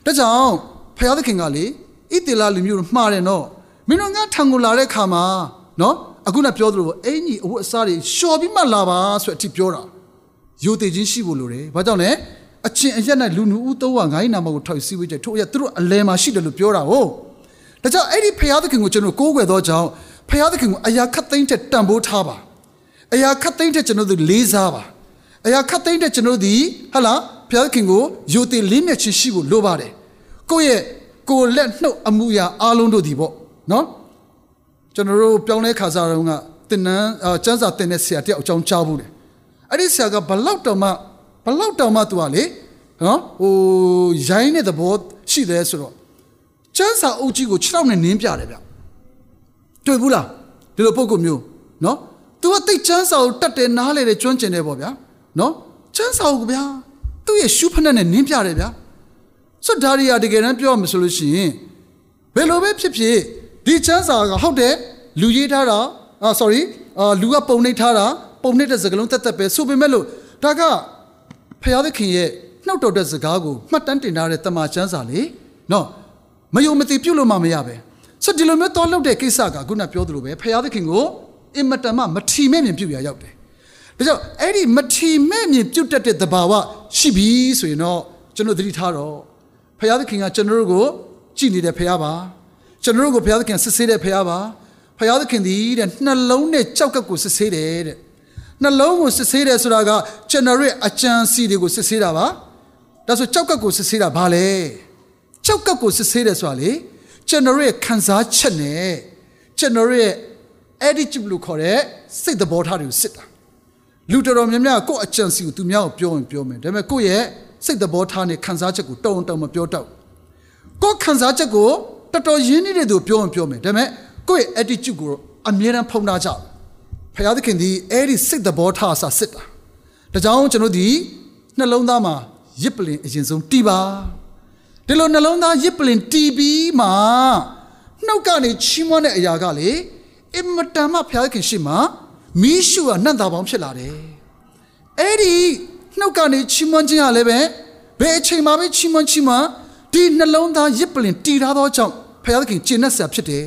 ဒါကြောင့်ဖယားသခင်ကလေဣတိလာလူမျိုးတို့မှားတယ်နော်မင်းတို့ငါထံကိုလာတဲ့ခါမှာနော် အခုနပြောသလိုအင်ကြီးအဝတ်အစားတွေလျှော်ပြီးမှလာပါဆိုတဲ့အထိပြောတာယိုသေးချင်းရှိဖို့လိုတယ်ဘာကြောင့်လဲအချင်းအရက်နဲ့လူနူဦးသုံးဝငါးနာမကိုထောက်စီဝေးချက်ထို့ရသူတို့အလဲမှာရှိတယ်လို့ပြောတာဟုတ်ဒါကြောင့်အဲ့ဒီဖယားသခင်ကိုကျွန်တော်ကိုးကွယ်သောကြောင့်ဖယားသခင်ကိုအရာခတ်သိမ်းတဲ့တန်ဖိုးထားပါအရာခတ်သိမ်းတဲ့ကျွန်တော်တို့လေးစားပါအရာခတ်သိမ်းတဲ့ကျွန်တော်တို့ဒီဟလာဖယားသခင်ကိုယိုသေးလေးမြတ်ချင်းရှိဖို့လိုပါတယ်ကိုယ့်ရဲ့ကိုယ်လက်နှုတ်အမှုရာအားလုံးတို့ဒီပေါ့နော် ကျွန်တော်တို့ပြောင်းလဲခါစားတော့ကတင်နန်းကျန်းစာတင်တဲ့ဆရာတယောက်အကြောင်းကြားဘူးတယ်အဲ့ဒီဆရာကဘလောက်တောင်မှဘလောက်တောင်မှသူကလေနော်ဟိုရိုင်းတဲ့သဘောရှိတယ်ဆိုတော့ကျန်းစာအုပ်ကြီးကို6လောက်နဲ့နင်းပြတယ်ဗျတွေ့ဘူးလားဒီလိုပုံကမျိုးနော်သူကတိတ်ကျန်းစာကိုတတ်တယ်နားလေတယ်ကျွမ်းကျင်တယ်ပေါ့ဗျာနော်ကျန်းစာကိုဗျာသူ့ရဲ့ရှုဖက်နဲ့နင်းပြတယ်ဗျာဆိုဒါရီယာတကယ်တမ်းပြောရမလို့ရှိရင်ဘယ်လိုပဲဖြစ်ဖြစ် ဒီချမ်းစာကဟုတ်တယ်လူရေးထားတာအာ sorry အာလူကပုံနှိပ်ထားတာပုံနှိပ်တဲ့စကားလုံးတက်တက်ပဲဆိုပေမဲ့လို့ဒါကဖယားသခင်ရဲ့နှုတ်တော်တဲ့စကားကိုမှတ်တမ်းတင်ထားတဲ့တမန်ကျမ်းစာလေနော်မယုံမသိပြုတ်လို့မှမရပဲဆိုဒီလိုမျိုးတော်လုပ်တဲ့ကိစ္စကခုနပြောသလိုပဲဖယားသခင်ကိုအင်မတန်မှမထီမဲ့မြင်ပြုတ်ရရောက်တယ်ဒါကြောင့်အဲ့ဒီမထီမဲ့မြင်ပြုတ်တတ်တဲ့သဘာဝရှိပြီဆိုရင်တော့ကျွန်တော်သတိထားတော့ဖယားသခင်ကကျွန်တော်တို့ကိုကြည်နေတဲ့ဖယားပါ ကျွန်တော်တို့ကိုဘုရားသခင်စစ်ဆေးတဲ့ဖရားပါဖရားသခင်ဒီတဲ့နှလုံးနဲ့ကြောက်ကပ်ကိုစစ်ဆေးတယ်တဲ့နှလုံးကိုစစ်ဆေးတယ်ဆိုတာကကျွန်တော်ရဲ့အကြံစီတွေကိုစစ်ဆေးတာပါဒါဆိုကြောက်ကပ်ကိုစစ်ဆေးတာဘာလဲကြောက်ကပ်ကိုစစ်ဆေးတယ်ဆိုတာလေကျွန်တော်ရဲ့ခံစားချက်နဲ့ကျွန်တော်ရဲ့ attitude လို့ခေါ်တဲ့စိတ်သဘောထားတွေကိုစစ်တာလူတော်တော်များများကိုယ့်အကြံစီကိုသူများကိုပြောရင်ပြောမယ်ဒါပေမဲ့ကိုယ့်ရဲ့စိတ်သဘောထားနဲ့ခံစားချက်ကိုတုံတုံမပြောတော့ကိုယ့်ခံစားချက်ကို တော်တော်ရင်းနှီးတဲ့သူပြောရင်ပြောမယ်ဒါပေမဲ့ကိုယ့်ရဲ့ attitude ကိုအမြဲတမ်းဖုံးထားကြဖခင်သခင်ဒီအဲ့ဒီစိတ်သဘောထားဆာစစ်တာဒါကြောင့်ကျွန်တော်ဒီနှလုံးသားမှာရစ်ပလင်အရင်ဆုံးတီးပါဒီလိုနှလုံးသားရစ်ပလင်တီးပြီးမှနှုတ်ကနေချီးမွမ်းတဲ့အရာကလေအင်မတန်မှဖခင်ခင်ရှိမှမီးရှူကနှံ့တာပေါင်းဖြစ်လာတယ်အဲ့ဒီနှုတ်ကနေချီးမွမ်းခြင်းကလည်းပဲဘယ်အချိန်မှပဲချီးမွမ်းချီးမွမ်းဒီနှလုံးသားရစ်ပလင်တီထားသောကြောင့် ဖခင်သခင်ကျင့်တဲ့ဆရာဖြစ်တယ်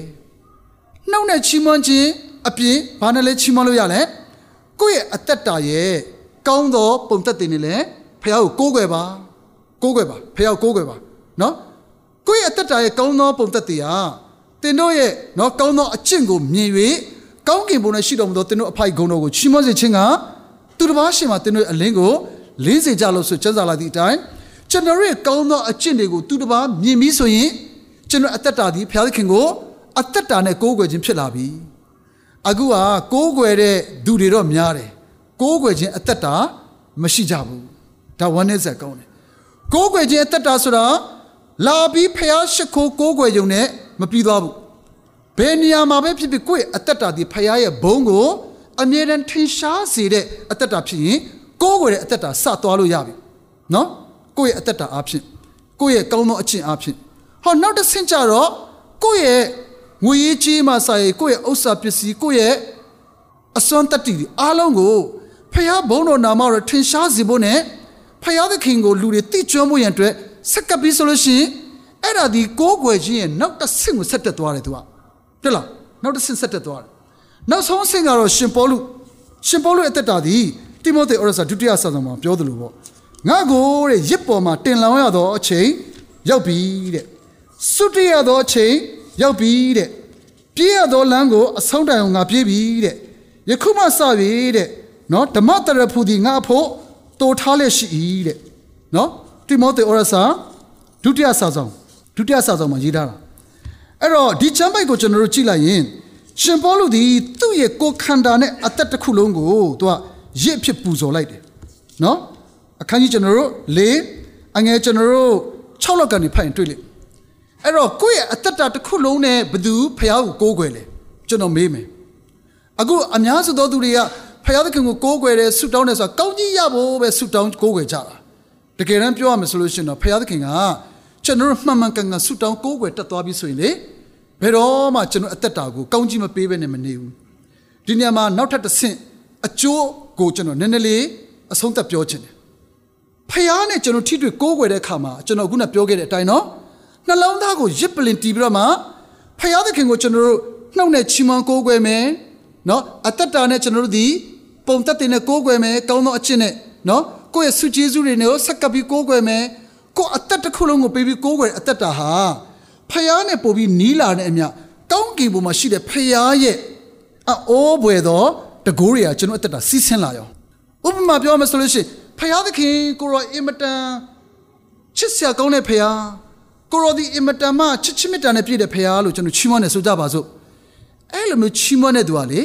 ။နှုတ်နဲ့ချီးမွမ်းခြင်းအပြင်ဘာနဲ့လဲချီးမွမ်းလို့ရလဲ။ကိုယ့်ရဲ့အသက်တာရဲ့ကောင်းသောပုံသက်တွေနဲ့လည်းဖခင်ကိုကိုးကွယ်ပါ။ကိုးကွယ်ပါဖခင်ကိုကိုးကွယ်ပါနော်။ကိုယ့်ရဲ့အသက်တာရဲ့ကောင်းသောပုံသက်တွေဟာတင်တို့ရဲ့နော်ကောင်းသောအကျင့်ကိုမြင်၍ကောင်းကင်ဘုံနဲ့ရှိတော်မူသောတင်တို့အဖိုက်ဂုဏ်တော်ကိုချီးမွမ်းစေခြင်းကသူတစ်ပါးရှင်မှာတင်တို့ရဲ့အလင်းကိုလင်းစေကြလို့ဆိုကျမ်းစာလာသည့်အတိုင်းကျွန်တော်ရဲ့ကောင်းသောအကျင့်တွေကိုသူတစ်ပါးမြင်ပြီးဆိုရင် ကျွန်တော်အသက်တာဒီဘုရားသခင်ကိုအသက်တာနဲ့ကိုးကွယ်ခြင်းဖြစ်လာပြီအခုကကိုးကွယ်တဲ့သူတွေတော့များတယ်ကိုးကွယ်ခြင်းအသက်တာမရှိကြဘူးဒါဝမ်းနဲ့ဆက်ကောင်းတယ်ကိုးကွယ်ခြင်းအသက်တာဆိုတာလာပြီးဖျားရှိခိုးကိုးကွယ်ရုံနဲ့မပြီးသွားဘူးဘယ်နေရာမှာပဲဖြစ်ဖြစ်ကိုယ့်ရဲ့အသက်တာဒီဖျားရဲ့ဘုံကိုအမြဲတမ်းထင်ရှားစေတဲ့အသက်တာဖြစ်ရင်ကိုးကွယ်တဲ့အသက်တာစသွားလို့ရပြီနော်ကိုယ့်ရဲ့အသက်တာအဖြစ်ကိုယ့်ရဲ့ကောင်းသောအကျင့်အဖြစ် ဟောနောက်တစ်ဆင့်ကြတော့ကိုယ့်ရဲ့ငွေရေးကြေးမှစာရေးကိုယ့်ရဲ့ဥစ္စာပစ္စည်းကိုယ့်ရဲ့အစွမ်းတတ္တိအားလုံးကိုဖျားဘုံတော်နာမတော်ထင်ရှားစေဖို့နဲ့ဖျားသခင်ကိုလူတွေသိကျွမ်းဖို့ရန်အတွက်ဆက်ကပ်ပြီးဆိုလို့ရှိရင်အဲ့ဒါဒီကိုးကွယ်ခြင်းရဲ့နောက်တစ်ဆင့်ကိုဆက်တက်သွားတယ်သူကတွေ့လားနောက်တစ်ဆင့်ဆက်တက်သွားတယ်နောက်ဆုံးဆင့်ကတော့ရှင်ပေါလုရှင်ပေါလုအသက်တာဒီတိမောသေဩရစာဒုတိယစာဆောင်မှာပြောသလိုပေါ့ငါကိုတဲ့ရစ်ပေါ်မှာတင်လောင်ရသောအချိန်ရောက်ပြီတဲ့ စွတ်ရသောအချိန်ရောက်ပြီတဲ့ပြေးရသောလမ်းကိုအဆုံးတိုင်အောင်ငါပြေးပြီတဲ့ယခုမှစပြီတဲ့နော်ဓမ္မတရဖူဒီငါဖို့တိုထားလက်ရှိ၏တဲ့နော်တိမောသေဩရစာဒုတိယစာဆောင်ဒုတိယစာဆောင်မှာရေးထားတာအဲ့တော့ဒီချမ်းပိုက်ကိုကျွန်တော်တို့ကြည့်လိုက်ရင်ရှင်ပေါလုဒီသူ့ရဲ့ကိုယ်ခန္ဓာနဲ့အသက်တစ်ခုလုံးကိုသူကရစ်ဖြစ်ပူဇော်လိုက်တယ်နော်အခန်းကြီးကျွန်တော်တို့၄အငယ်ကျွန်တော်တို့6လောက်ကနေဖတ်ရင်တွေ့လိမ့် အဲ့တော့ကိုယ့်ရဲ့အသက်တာတစ်ခုလုံးနဲ့ဘသူဖះကိုကိုးကွယ်လဲကျွန်တော်မေးမယ်အခုအများစုသောသူတွေကဖះသခင်ကိုကိုးကွယ်တယ်ဆုတောင်းတယ်ဆိုတာကောင်းကြီးရဖို့ပဲဆုတောင်းကိုးကွယ်ကြတာတကယ်တမ်းပြောရမယ်ဆိုလို့ရှိရင်တော့ဖះသခင်ကကျွန်တော်တို့မှန်မှန်ကန်ကန်ဆုတောင်းကိုးကွယ်တတ်သွားပြီဆိုရင်လေဘယ်တော့မှကျွန်တော်အသက်တာကိုကောင်းကြီးမပေးဘဲနဲ့မနေဘူးဒီနေရာမှာနောက်ထပ်တစ်ဆင့်အကျိုးကိုကျွန်တော်နည်းနည်းလေးအဆုံးသတ်ပြောချင်တယ်ဖះနဲ့ကျွန်တော်ထိတွေ့ကိုးကွယ်တဲ့အခါမှာကျွန်တော်ခုနပြောခဲ့တဲ့အတိုင်းနော် နှလုံးသားကိုရစ်ပလင်တီးပြီးတော့မှဖះသခင်ကိုကျွန်တော်တို့နှုတ်နဲ့ချီးမွမ်းကိုးကွယ်မယ်နော်အသက်တာနဲ့ကျွန်တော်တို့ဒီပုံသက်တင်နဲ့ကိုးကွယ်မယ်ကောင်းသောအကျင့်နဲ့နော်ကိုယ့်ရဲ့ဆုကျေးဇူးတွေနဲ့ဆက်ကပ်ပြီးကိုးကွယ်မယ်ကိုယ်အသက်တစ်ခုလုံးကိုပေးပြီးကိုးကွယ်အသက်တာဟာဖះနဲ့ပို့ပြီးနီးလာတဲ့အမြကောင်းကင်ဘုံမှာရှိတဲ့ဖះရဲ့အိုးဘွယ်သောတကိုးတွေကကျွန်တော်အသက်တာစီးဆင်းလာရောဥပမာပြောမယ်ဆိုလို့ရှိရင်ဖះသခင်ကိုရောအင်မတန်ချစ်စရာကောင်းတဲ့ဖះ ကိုရောဒီအင်မတန်မှချစ်ချစ်မြတ်တာနဲ့ပြည့်တဲ့ဖះလို့ကျွန်တော်ချီးမွမ်းနေဆိုကြပါစို့အဲ့လိုမျိုးချီးမွမ်းတဲ့သူကလေ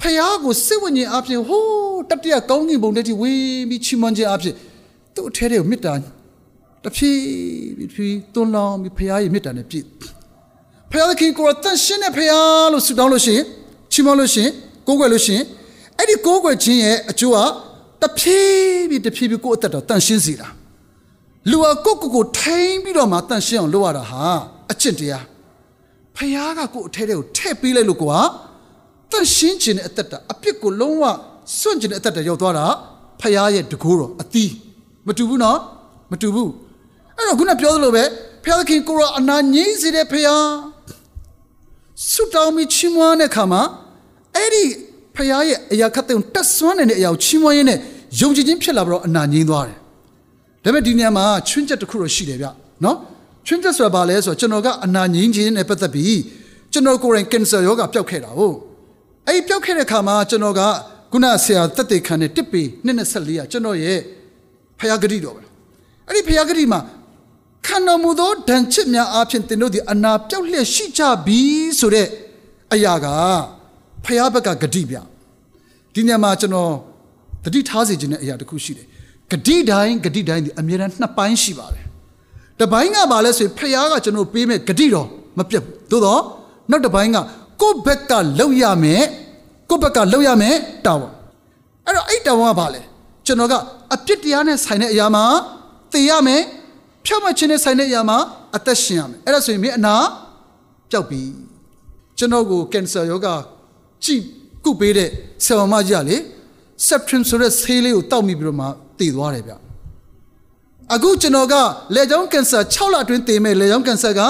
ဖះကိုစိတ်ဝိညာဉ်အပြင်ဟိုးတတိယကောင်းကင်ဘုံတက်ထိဝေးပြီးချီးမွမ်းခြင်းအပြင်သူ့အထဲတွေကိုမေတ္တာတဖြည်းဖြည်းတွန်းလောင်းပြီးဖះရဲ့မေတ္တာနဲ့ပြည့်ဖះသခင်ကိုရောတန်ရှင်းတဲ့ဖះလို့ဆုတောင်းလို့ရှိရင်ချီးမွမ်းလို့ရှိရင်ကိုးကွယ်လို့ရှိရင်အဲ့ဒီကိုးကွယ်ခြင်းရဲ့အကျိုးကတဖြည်းဖြည်းတဖြည်းဖြည်းကိုယ့်အသက်တော်တန်ရှင်းစေတာ လူဟာကိုယ့်ကိုယ်ကိုထိန်းပြီးတော့မှတန်ရှင်းအောင်လုပ်ရတာဟာအကျင့်တရားဖះကကိုယ့်အထဲထဲကိုထည့်ပေးလိုက်လို့ကိုကတန်ရှင်းခြင်းနဲ့အသက်တာအပြစ်ကိုလုံးဝစွန့်ခြင်းနဲ့အသက်တာရောက်သွားတာဖះရဲ့တကိုးတော်အသီးမတူဘူးနော်မတူဘူးအဲ့တော့ခုနပြောသလိုပဲဖះသခင်ကိုရောအနာငြိမ့်စေတဲ့ဖះဆုတောင်းပြီးချီးမွမ်းတဲ့ခါမှာအဲ့ဒီဖះရဲ့အရာခတ်တဲ့တက်ဆွမ်းနေတဲ့အရာကိုချီးမွမ်းရင်းနဲ့ယုံကြည်ခြင်းဖြစ်လာပြီးတော့အနာငြိမ်းသွားတယ်။ ဒါပေမဲ့ဒီနေရာမှာချွင်းချက်တစ်ခုတော့ရှိတယ်ဗျနော်။ချွင်းချက်ဆိုတာဘာလဲဆိုတော့ကျွန်တော်ကအနာငြိမ်းခြင်းနဲ့ပတ်သက်ပြီးကျွန်တော်ကိုယ်တိုင်ကင်ဆာရောဂါပျောက်ခဲ့တာဟုတ်။အဲ့ဒီပျောက်ခဲ့တဲ့ခါမှာကျွန်တော်ကခုနဆရာတက်တေခံတဲ့တစ်ပေ24ကကျွန်တော်ရဲ့ဖះဂတိတော်ပဲ။အဲ့ဒီဖះဂတိမှာခံတော်မူသောဒဏ်ချစ်များအားဖြင့်သင်တို့သည်အနာပြောက်လျက်ရှိကြပြီဆိုတဲ့အရာကဖះဘက်ကဂတိဗျဒီညမှာကျွန်တော်တတိထားစေခြင်းတဲ့အရာတစ်ခုရှိတယ် ဂတိတိုင်းဂတိတိုင်းဒီအမြဲတမ်းနှစ်ပိုင်းရှိပါတယ်တပိုင်းကဘာလဲဆိုရင်ဖះကကျွန်တော်ပေးမဲ့ဂတိတော်မပြတ်သို့တော့နောက်တစ်ပိုင်းကကိုယ့်ဘက်ကလောက်ရမယ်ကိုယ့်ဘက်ကလောက်ရမယ်တာဝန်အဲ့တော့အဲ့တာဝန်ကဘာလဲကျွန်တော်ကအပြစ်တရားနဲ့ဆိုင်တဲ့အရာမှာသိရမယ်ဖြောက်မှတ်ခြင်းနဲ့ဆိုင်တဲ့အရာမှာအသက်ရှင်ရမယ်အဲ့ဒါဆိုရင်မင်းအနာပျောက်ပြီကျွန်တော်ကိုကင်ဆာယောဂကြည့်ကုပေးတဲ့ဆရာမကြီးကလေဆက်ထရင်ဆိုတဲ့ဆေးလေးကိုတောက်မိပြီးတော့မှ တည်သွားတယ်ဗျအခုကျွန်တော်ကလေကြောင်းကင်ဆာ6လအတွင်းတည်မဲ့လေကြောင်းကင်ဆာက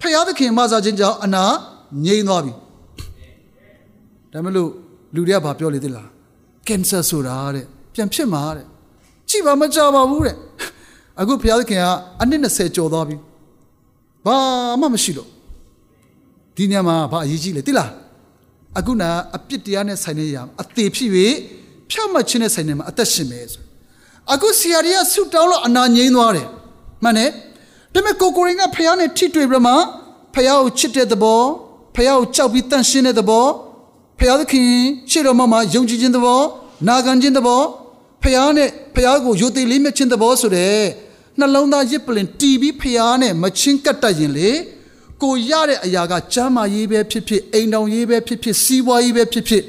ဖျားသခင်မဆာခြင်းကြောင့်အနာငြိမ်းသွားပြီဒါမလို့လူတွေကဘာပြောလေသလားကင်ဆာဆိုတာတဲ့ပြန်ဖြစ်မှာတဲ့ကြည့်ပါမကြပါဘူးတဲ့အခုဘုရားသခင်ကအနှစ်20ကျော်သွားပြီဘာမှမရှိတော့ဒီညမှာဘာအရေးကြီးလဲသိလားအခုနာအပြစ်တရားနဲ့ဆိုင်နေရအသေးဖြစ်၍ဖြောက်မှတ်ခြင်းနဲ့ဆိုင်နေမှာအသက်ရှင်မယ်ဆို အခုဆရာကြီးကဆူတောင်းလို့အနာငြိမ်းသွားတယ်မှန်တယ်ဒါပေမဲ့ကိုကိုရင်ကဖះနဲ့ထိတွေ့ပြီးမှဖះကိုချစ်တဲ့သဘောဖះကိုကြောက်ပြီးတန့်ရှင်းတဲ့သဘောဖះသခင်ရှေ့တော်မှာယုံကြည်ခြင်းသဘောနာခံခြင်းသဘောဖះနဲ့ဖះကိုယိုသေးလေးမြခြင်းသဘောဆိုတဲ့နှလုံးသားရစ်ပလင်တီးပြီးဖျားနဲ့မချင်းကတ်တတ်ရင်လေကိုရတဲ့အရာကကျမ်းမာရေးပဲဖြစ်ဖြစ်အိမ်တောင်ရေးပဲဖြစ်ဖြစ်စီးပွားရေးပဲဖြစ်ဖြစ်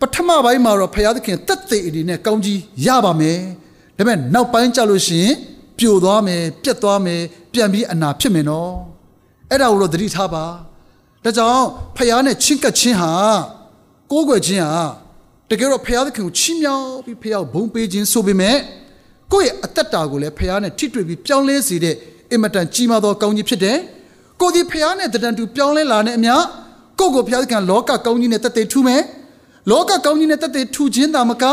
ပထမပိုင်းမှာတော့ဖျားသခင်တက်သေးအနေနဲ့ကောင်းကြီးရပါမယ်ဒါပေမဲ့နောက်ပိုင်းကျလို့ရှိရင်ပြိုသွားမယ်ပြက်သွားမယ်ပြန်ပြီးအနာဖြစ်မယ်နော်အဲ့ဒါကိုတော့သတိထားပါဒါကြောင့်ဖျားနဲ့ချင်းကပ်ခြင်းဟာကိုးကွယ်ခြင်းဟာတကယ်တော့ဖျားသခင်ကိုချီးမြှောက်ပြီးဖျားကိုဘုန်းပေးခြင်းဆိုပေမဲ့ကိုယ့်ရဲ့အသက်တာကိုလည်းဖះနဲ့ထိတွေ့ပြီးပြောင်းလဲစေတဲ့အင်မတန်ကြီးမားသောကောင်းကြီးဖြစ်တယ်။ကိုယ်ဒီဖះနဲ့တန်တူပြောင်းလဲလာတဲ့အမျှကိုယ့်ကိုဖះကလောကကောင်းကြီးနဲ့တက်တဲ့ထူမယ်။ လောကကောင်းကြီးနဲ့တက်တဲ့ထူခြင်းသာမက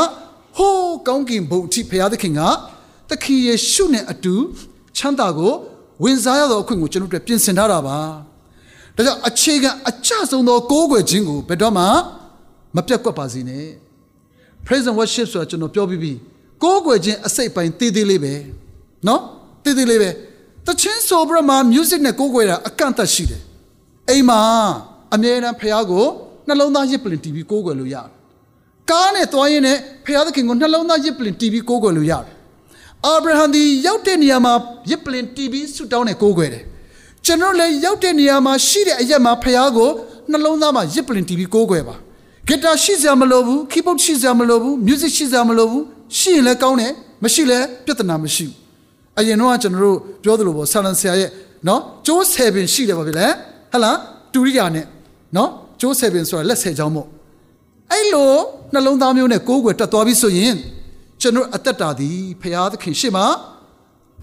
ဟိုးကောင်းကင်ဘုံအထိဖះသခင်ကသခင်ယေရှုနဲ့အတူချမ်းသာကိုဝင်စားရသောအခွင့်ကိုကျွန်တော်တို့ပြင်ဆင်ထားတာပါ။ဒါကြောင့်အခြေခံအကျဆုံးသောကိုးကွယ်ခြင်းကိုဘယ်တော့မှမပြတ်ကွက်ပါစေနဲ့။ Praise and worship ဆိုတာကျွန်တော်ပြောပြီးပြီ။ကိုးကွယ်ခြင်းအစိတ်ပိုင်းသေးသေးလေးပဲနော်တည်တည်လေးပဲတချင်းဆိုပြီးတော့မှ music နဲ့ကိုးကွယ်တာအကန့်အသတ်ရှိတယ်အိမ်မှာအမြဲတမ်းဖះကို နှလုံးသားရစ်ပလင်တီးပြီးကိုးကွယ်လို့ရတယ်ကားနဲ့သွားရင်းနဲ့ဖះသခင်ကိုနှလုံးသားရစ်ပလင်တီးပြီးကိုးကွယ်လို့ရတယ်အာဗြဟံဒီရောက်တဲ့နေရာမှာရစ်ပလင်တီးပြီးဆုတောင်းနဲ့ကိုးကွယ်တယ်ကျွန်တော်လည်းရောက်တဲ့နေရာမှာရှိတဲ့အရက်မှာဖះကိုနှလုံးသားမှာရစ်ပလင်တီးပြီးကိုးကွယ်ပါဂီတာရှိစရာမလိုဘူးခီးဘုတ်ရှိစရာမလိုဘူးမြူးဇစ်ရှိစရာမလိုဘူးရှိရင်လည်းကောင်းတယ်မရှိလည်းပြဿနာမရှိဘူးအရင်တော့ကျွန်တော်တို့ပြောသလိုပေါ့ဆာလန်ဆရာရဲ့နော်ကျိုးဆယ်ပင်ရှိတယ်ပါဗျလေဟဟလားတူရိယာနဲ့နော် ကျိုးဆယ်ပင်ဆိုတာလက်ဆယ်ချောင်းမို့အဲ့လိုနှလုံးသားမျိုးနဲ့ကိုးကွယ်တက်သွားပြီဆိုရင်ကျွန်တော်အသက်တာသည်ဖရာသခင်ရှေ့မှာ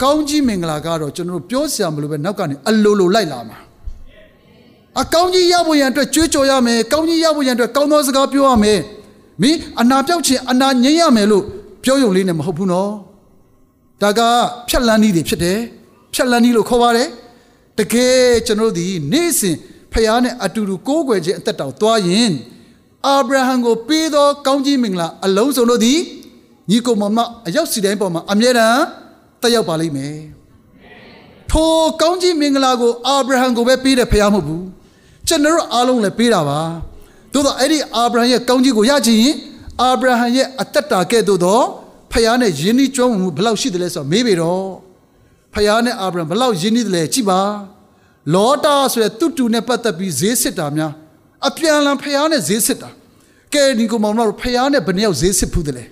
ကောင်းကြီးမင်္ဂလာကတော့ကျွန်တော်ပြောစရာမလိုပဲနောက်ကနေအလိုလိုလိုက်လာမှာအကောင်းကြီးရဖို့ရန်အတွက်ကြွေးကြော်ရမယ်ကောင်းကြီးရဖို့ရန်အတွက်ကောင်းသောစကားပြောရမယ်မင်းအနာပြောက်ခြင်းအနာငြိမ်းရမယ်လို့ပြောရုံလေးနဲ့မဟုတ်ဘူးနော်ဒါကဖြတ်လန်းနည်းတွေဖြစ်တယ်ဖြတ်လန်းနည်းလို့ခေါ်ပါတယ်တကယ်ကျွန်တော်တို့ဒီနေ့စဉ် ဖခင်နဲ့အတူတူကိုးကွယ်ခြင်းအသက်တောင်သွားရင်အာဗြဟံကိုပေးသောကောင်းကြီးမင်္ဂလာအလုံးစုံတို့သည်ညီကိုမောင်မအရောက်စီတိုင်းပေါ်မှာအမြဲတမ်းတက်ရောက်ပါလိမ့်မယ်ထိုကောင်းကြီးမင်္ဂလာကိုအာဗြဟံကိုပဲပေးတယ်ဖခင်မဟုတ်ဘူးကျွန်တော်တို့အားလုံးလည်းပေးတာပါသို့တော့အဲ့ဒီအာဗြဟံရဲ့ကောင်းကြီးကိုရချင်ရင်အာဗြဟံရဲ့အသက်တာကဲ့သို့သောဖခင်နဲ့ယဉ်ဤကျွမ်းမှုဘယ်လောက်ရှိတယ်လဲဆိုတော့မေးပေတော့ဖခင်နဲ့အာဗြဟံဘယ်လောက်ယဉ်ဤတယ်လဲကြည့်ပါ လောတာဆိုတဲ့တူတူနဲ့ပတ်သက်ပြီးဈေးစစ်တာများအပြန်လန်ဖခင်နဲ့ဈေးစစ်တာကဲဒီကောင်မောင်တို့ဖခင်နဲ့ဘယ်နှယောက်ဈေးစစ်ဖူးတယ်လဲ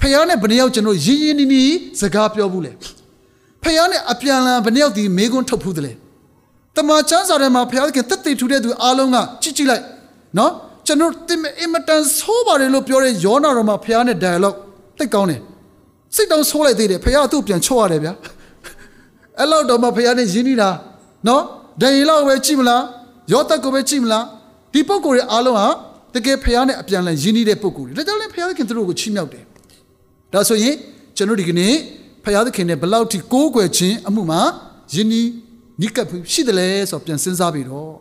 ဖခင်နဲ့ဘယ်နှယောက်ကျွန်တော်ရင်းရင်းနီးနီးစကားပြောဘူးလဲဖခင်နဲ့အပြန်လန်ဘယ်နှယောက်ဒီမေကွန်းထုတ်ဖူးတယ်လဲတမန်ကျမ်းစာထဲမှာဖခင်ကတက်တည်ထူတဲ့သူအားလုံးကကြည့်ကြည့်လိုက်နော်ကျွန်တော်တင်အင်မတန်ဆိုးပါတယ်လို့ပြောတဲ့ယောနာတော်မှာဖခင်နဲ့ dialogue သိကောင်းတယ်စိတ်တောင်ဆိုးလိုက်သေးတယ်ဖခင်ကသူ့ပြန်ချော့ရတယ်ဗျာအဲ့လောက်တော့မှဖခင်နဲ့ရင်းနေတာ နော်ဒန်ရီလောက်ပဲကြည့်မလားယောသက်ကိုပဲကြည့်မလားဒီပုံကိုယ်ရဲ့အားလုံးဟာတကယ်ဖခင်နဲ့အပြန်လည်ရင်းနှီးတဲ့ပုံကိုယ်တွေဒါကြောင့်လည်းဖခင်သူတို့ကိုချီးမြှောက်တယ်ဒါဆိုရင်ကျွန်တော်ဒီကနေ့ဖခင်သခင်နဲ့ဘယ်လောက်ထိကိုးကွယ်ခြင်းအမှုမှာယဉ်နီးနိကပ်ရှိတယ်လဲဆိုတော့ပြန်စဉ်းစားပြီးတော့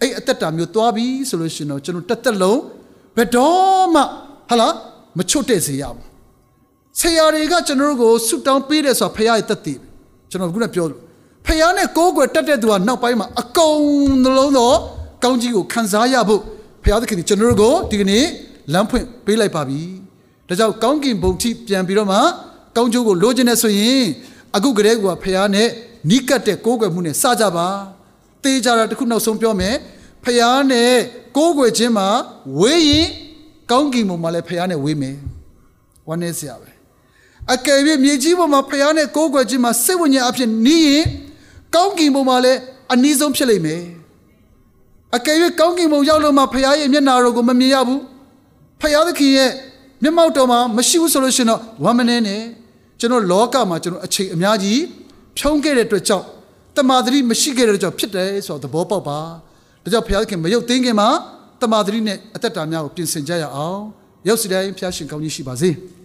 အဲ့အသက်တာမျိုးသွားပြီဆိုလို့ရှိရင်တော့ကျွန်တော်တက်တက်လုံးဘယ်တော့မှဟာလားမချွတ်တဲ့စေရဘူးဆရာတွေကကျွန်တော်တို့ကိုဆုတောင်းပေးတယ်ဆိုတော့ဖခင်ရဲ့တက်တည်ကျွန်တော်ကခုနပြောလို့ ဖခင်နဲ့ကိုးကွယ်တက်တဲ့သူကနောက်ပိုင်းမှာအကုန်လုံးသောကောင်းကြီးကိုခံစားရဖို့ဖခင်သခင်ကျွန်တော်တို့ကိုဒီကနေ့လမ်းဖွင့်ပေးလိုက်ပါပြီဒါကြောင့်ကောင်းကင်ဘုံထိပြန်ပြီးတော့မှကောင်းကျိုးကိုလိုချင်နေဆိုရင်အခုကလေးကဖះနဲ့နီးကပ်တဲ့ကိုးကွယ်မှုနဲ့စကြပါတေးကြတာတခုနောက်ဆုံးပြောမယ်ဖះနဲ့ကိုးကွယ်ခြင်းမှာဝေးရင်ကောင်းကင်ဘုံမှာလည်းဖះနဲ့ဝေးမယ်ဝမ်းနေစရာပဲအကယ်၍မြေကြီးပေါ်မှာဖះနဲ့ကိုးကွယ်ခြင်းမှာစိတ်ဝိညာဉ်အဖြစ်နီးရင် ကောင်းကင်ဘုံမှာလည်းအနည်းဆုံးဖြစ်လိမ့်မယ်အကယ်၍ကောင်းကင်ဘုံရောက်လို့မှဖះရဲ့မျက်နာတော်ကိုမမြင်ရဘူးဖះသခင်ရဲ့မျက်မှောက်တော်မှာမရှိဘူးဆိုလို့ရှိရင်တော့ဝမ်းမနေနဲ့ကျွန်တော်လောကမှာကျွန်တော်အချိန်အများကြီးဖြုံးခဲ့တဲ့အတွက်ကြောင့်တမာတိမရှိခဲ့တဲ့အတွက်ကြောင့်ဖြစ်တယ်ဆိုတော့သဘောပေါက်ပါဒါကြောင့်ဘုရားခင်မရုပ်သိမ်းခင်မှာတမာတိနဲ့အသက်တာများကိုပြင်ဆင်ကြရအောင်ရောက်စီတိုင်းဘုရားရှင်ကောင်းကြီးရှိပါစေ။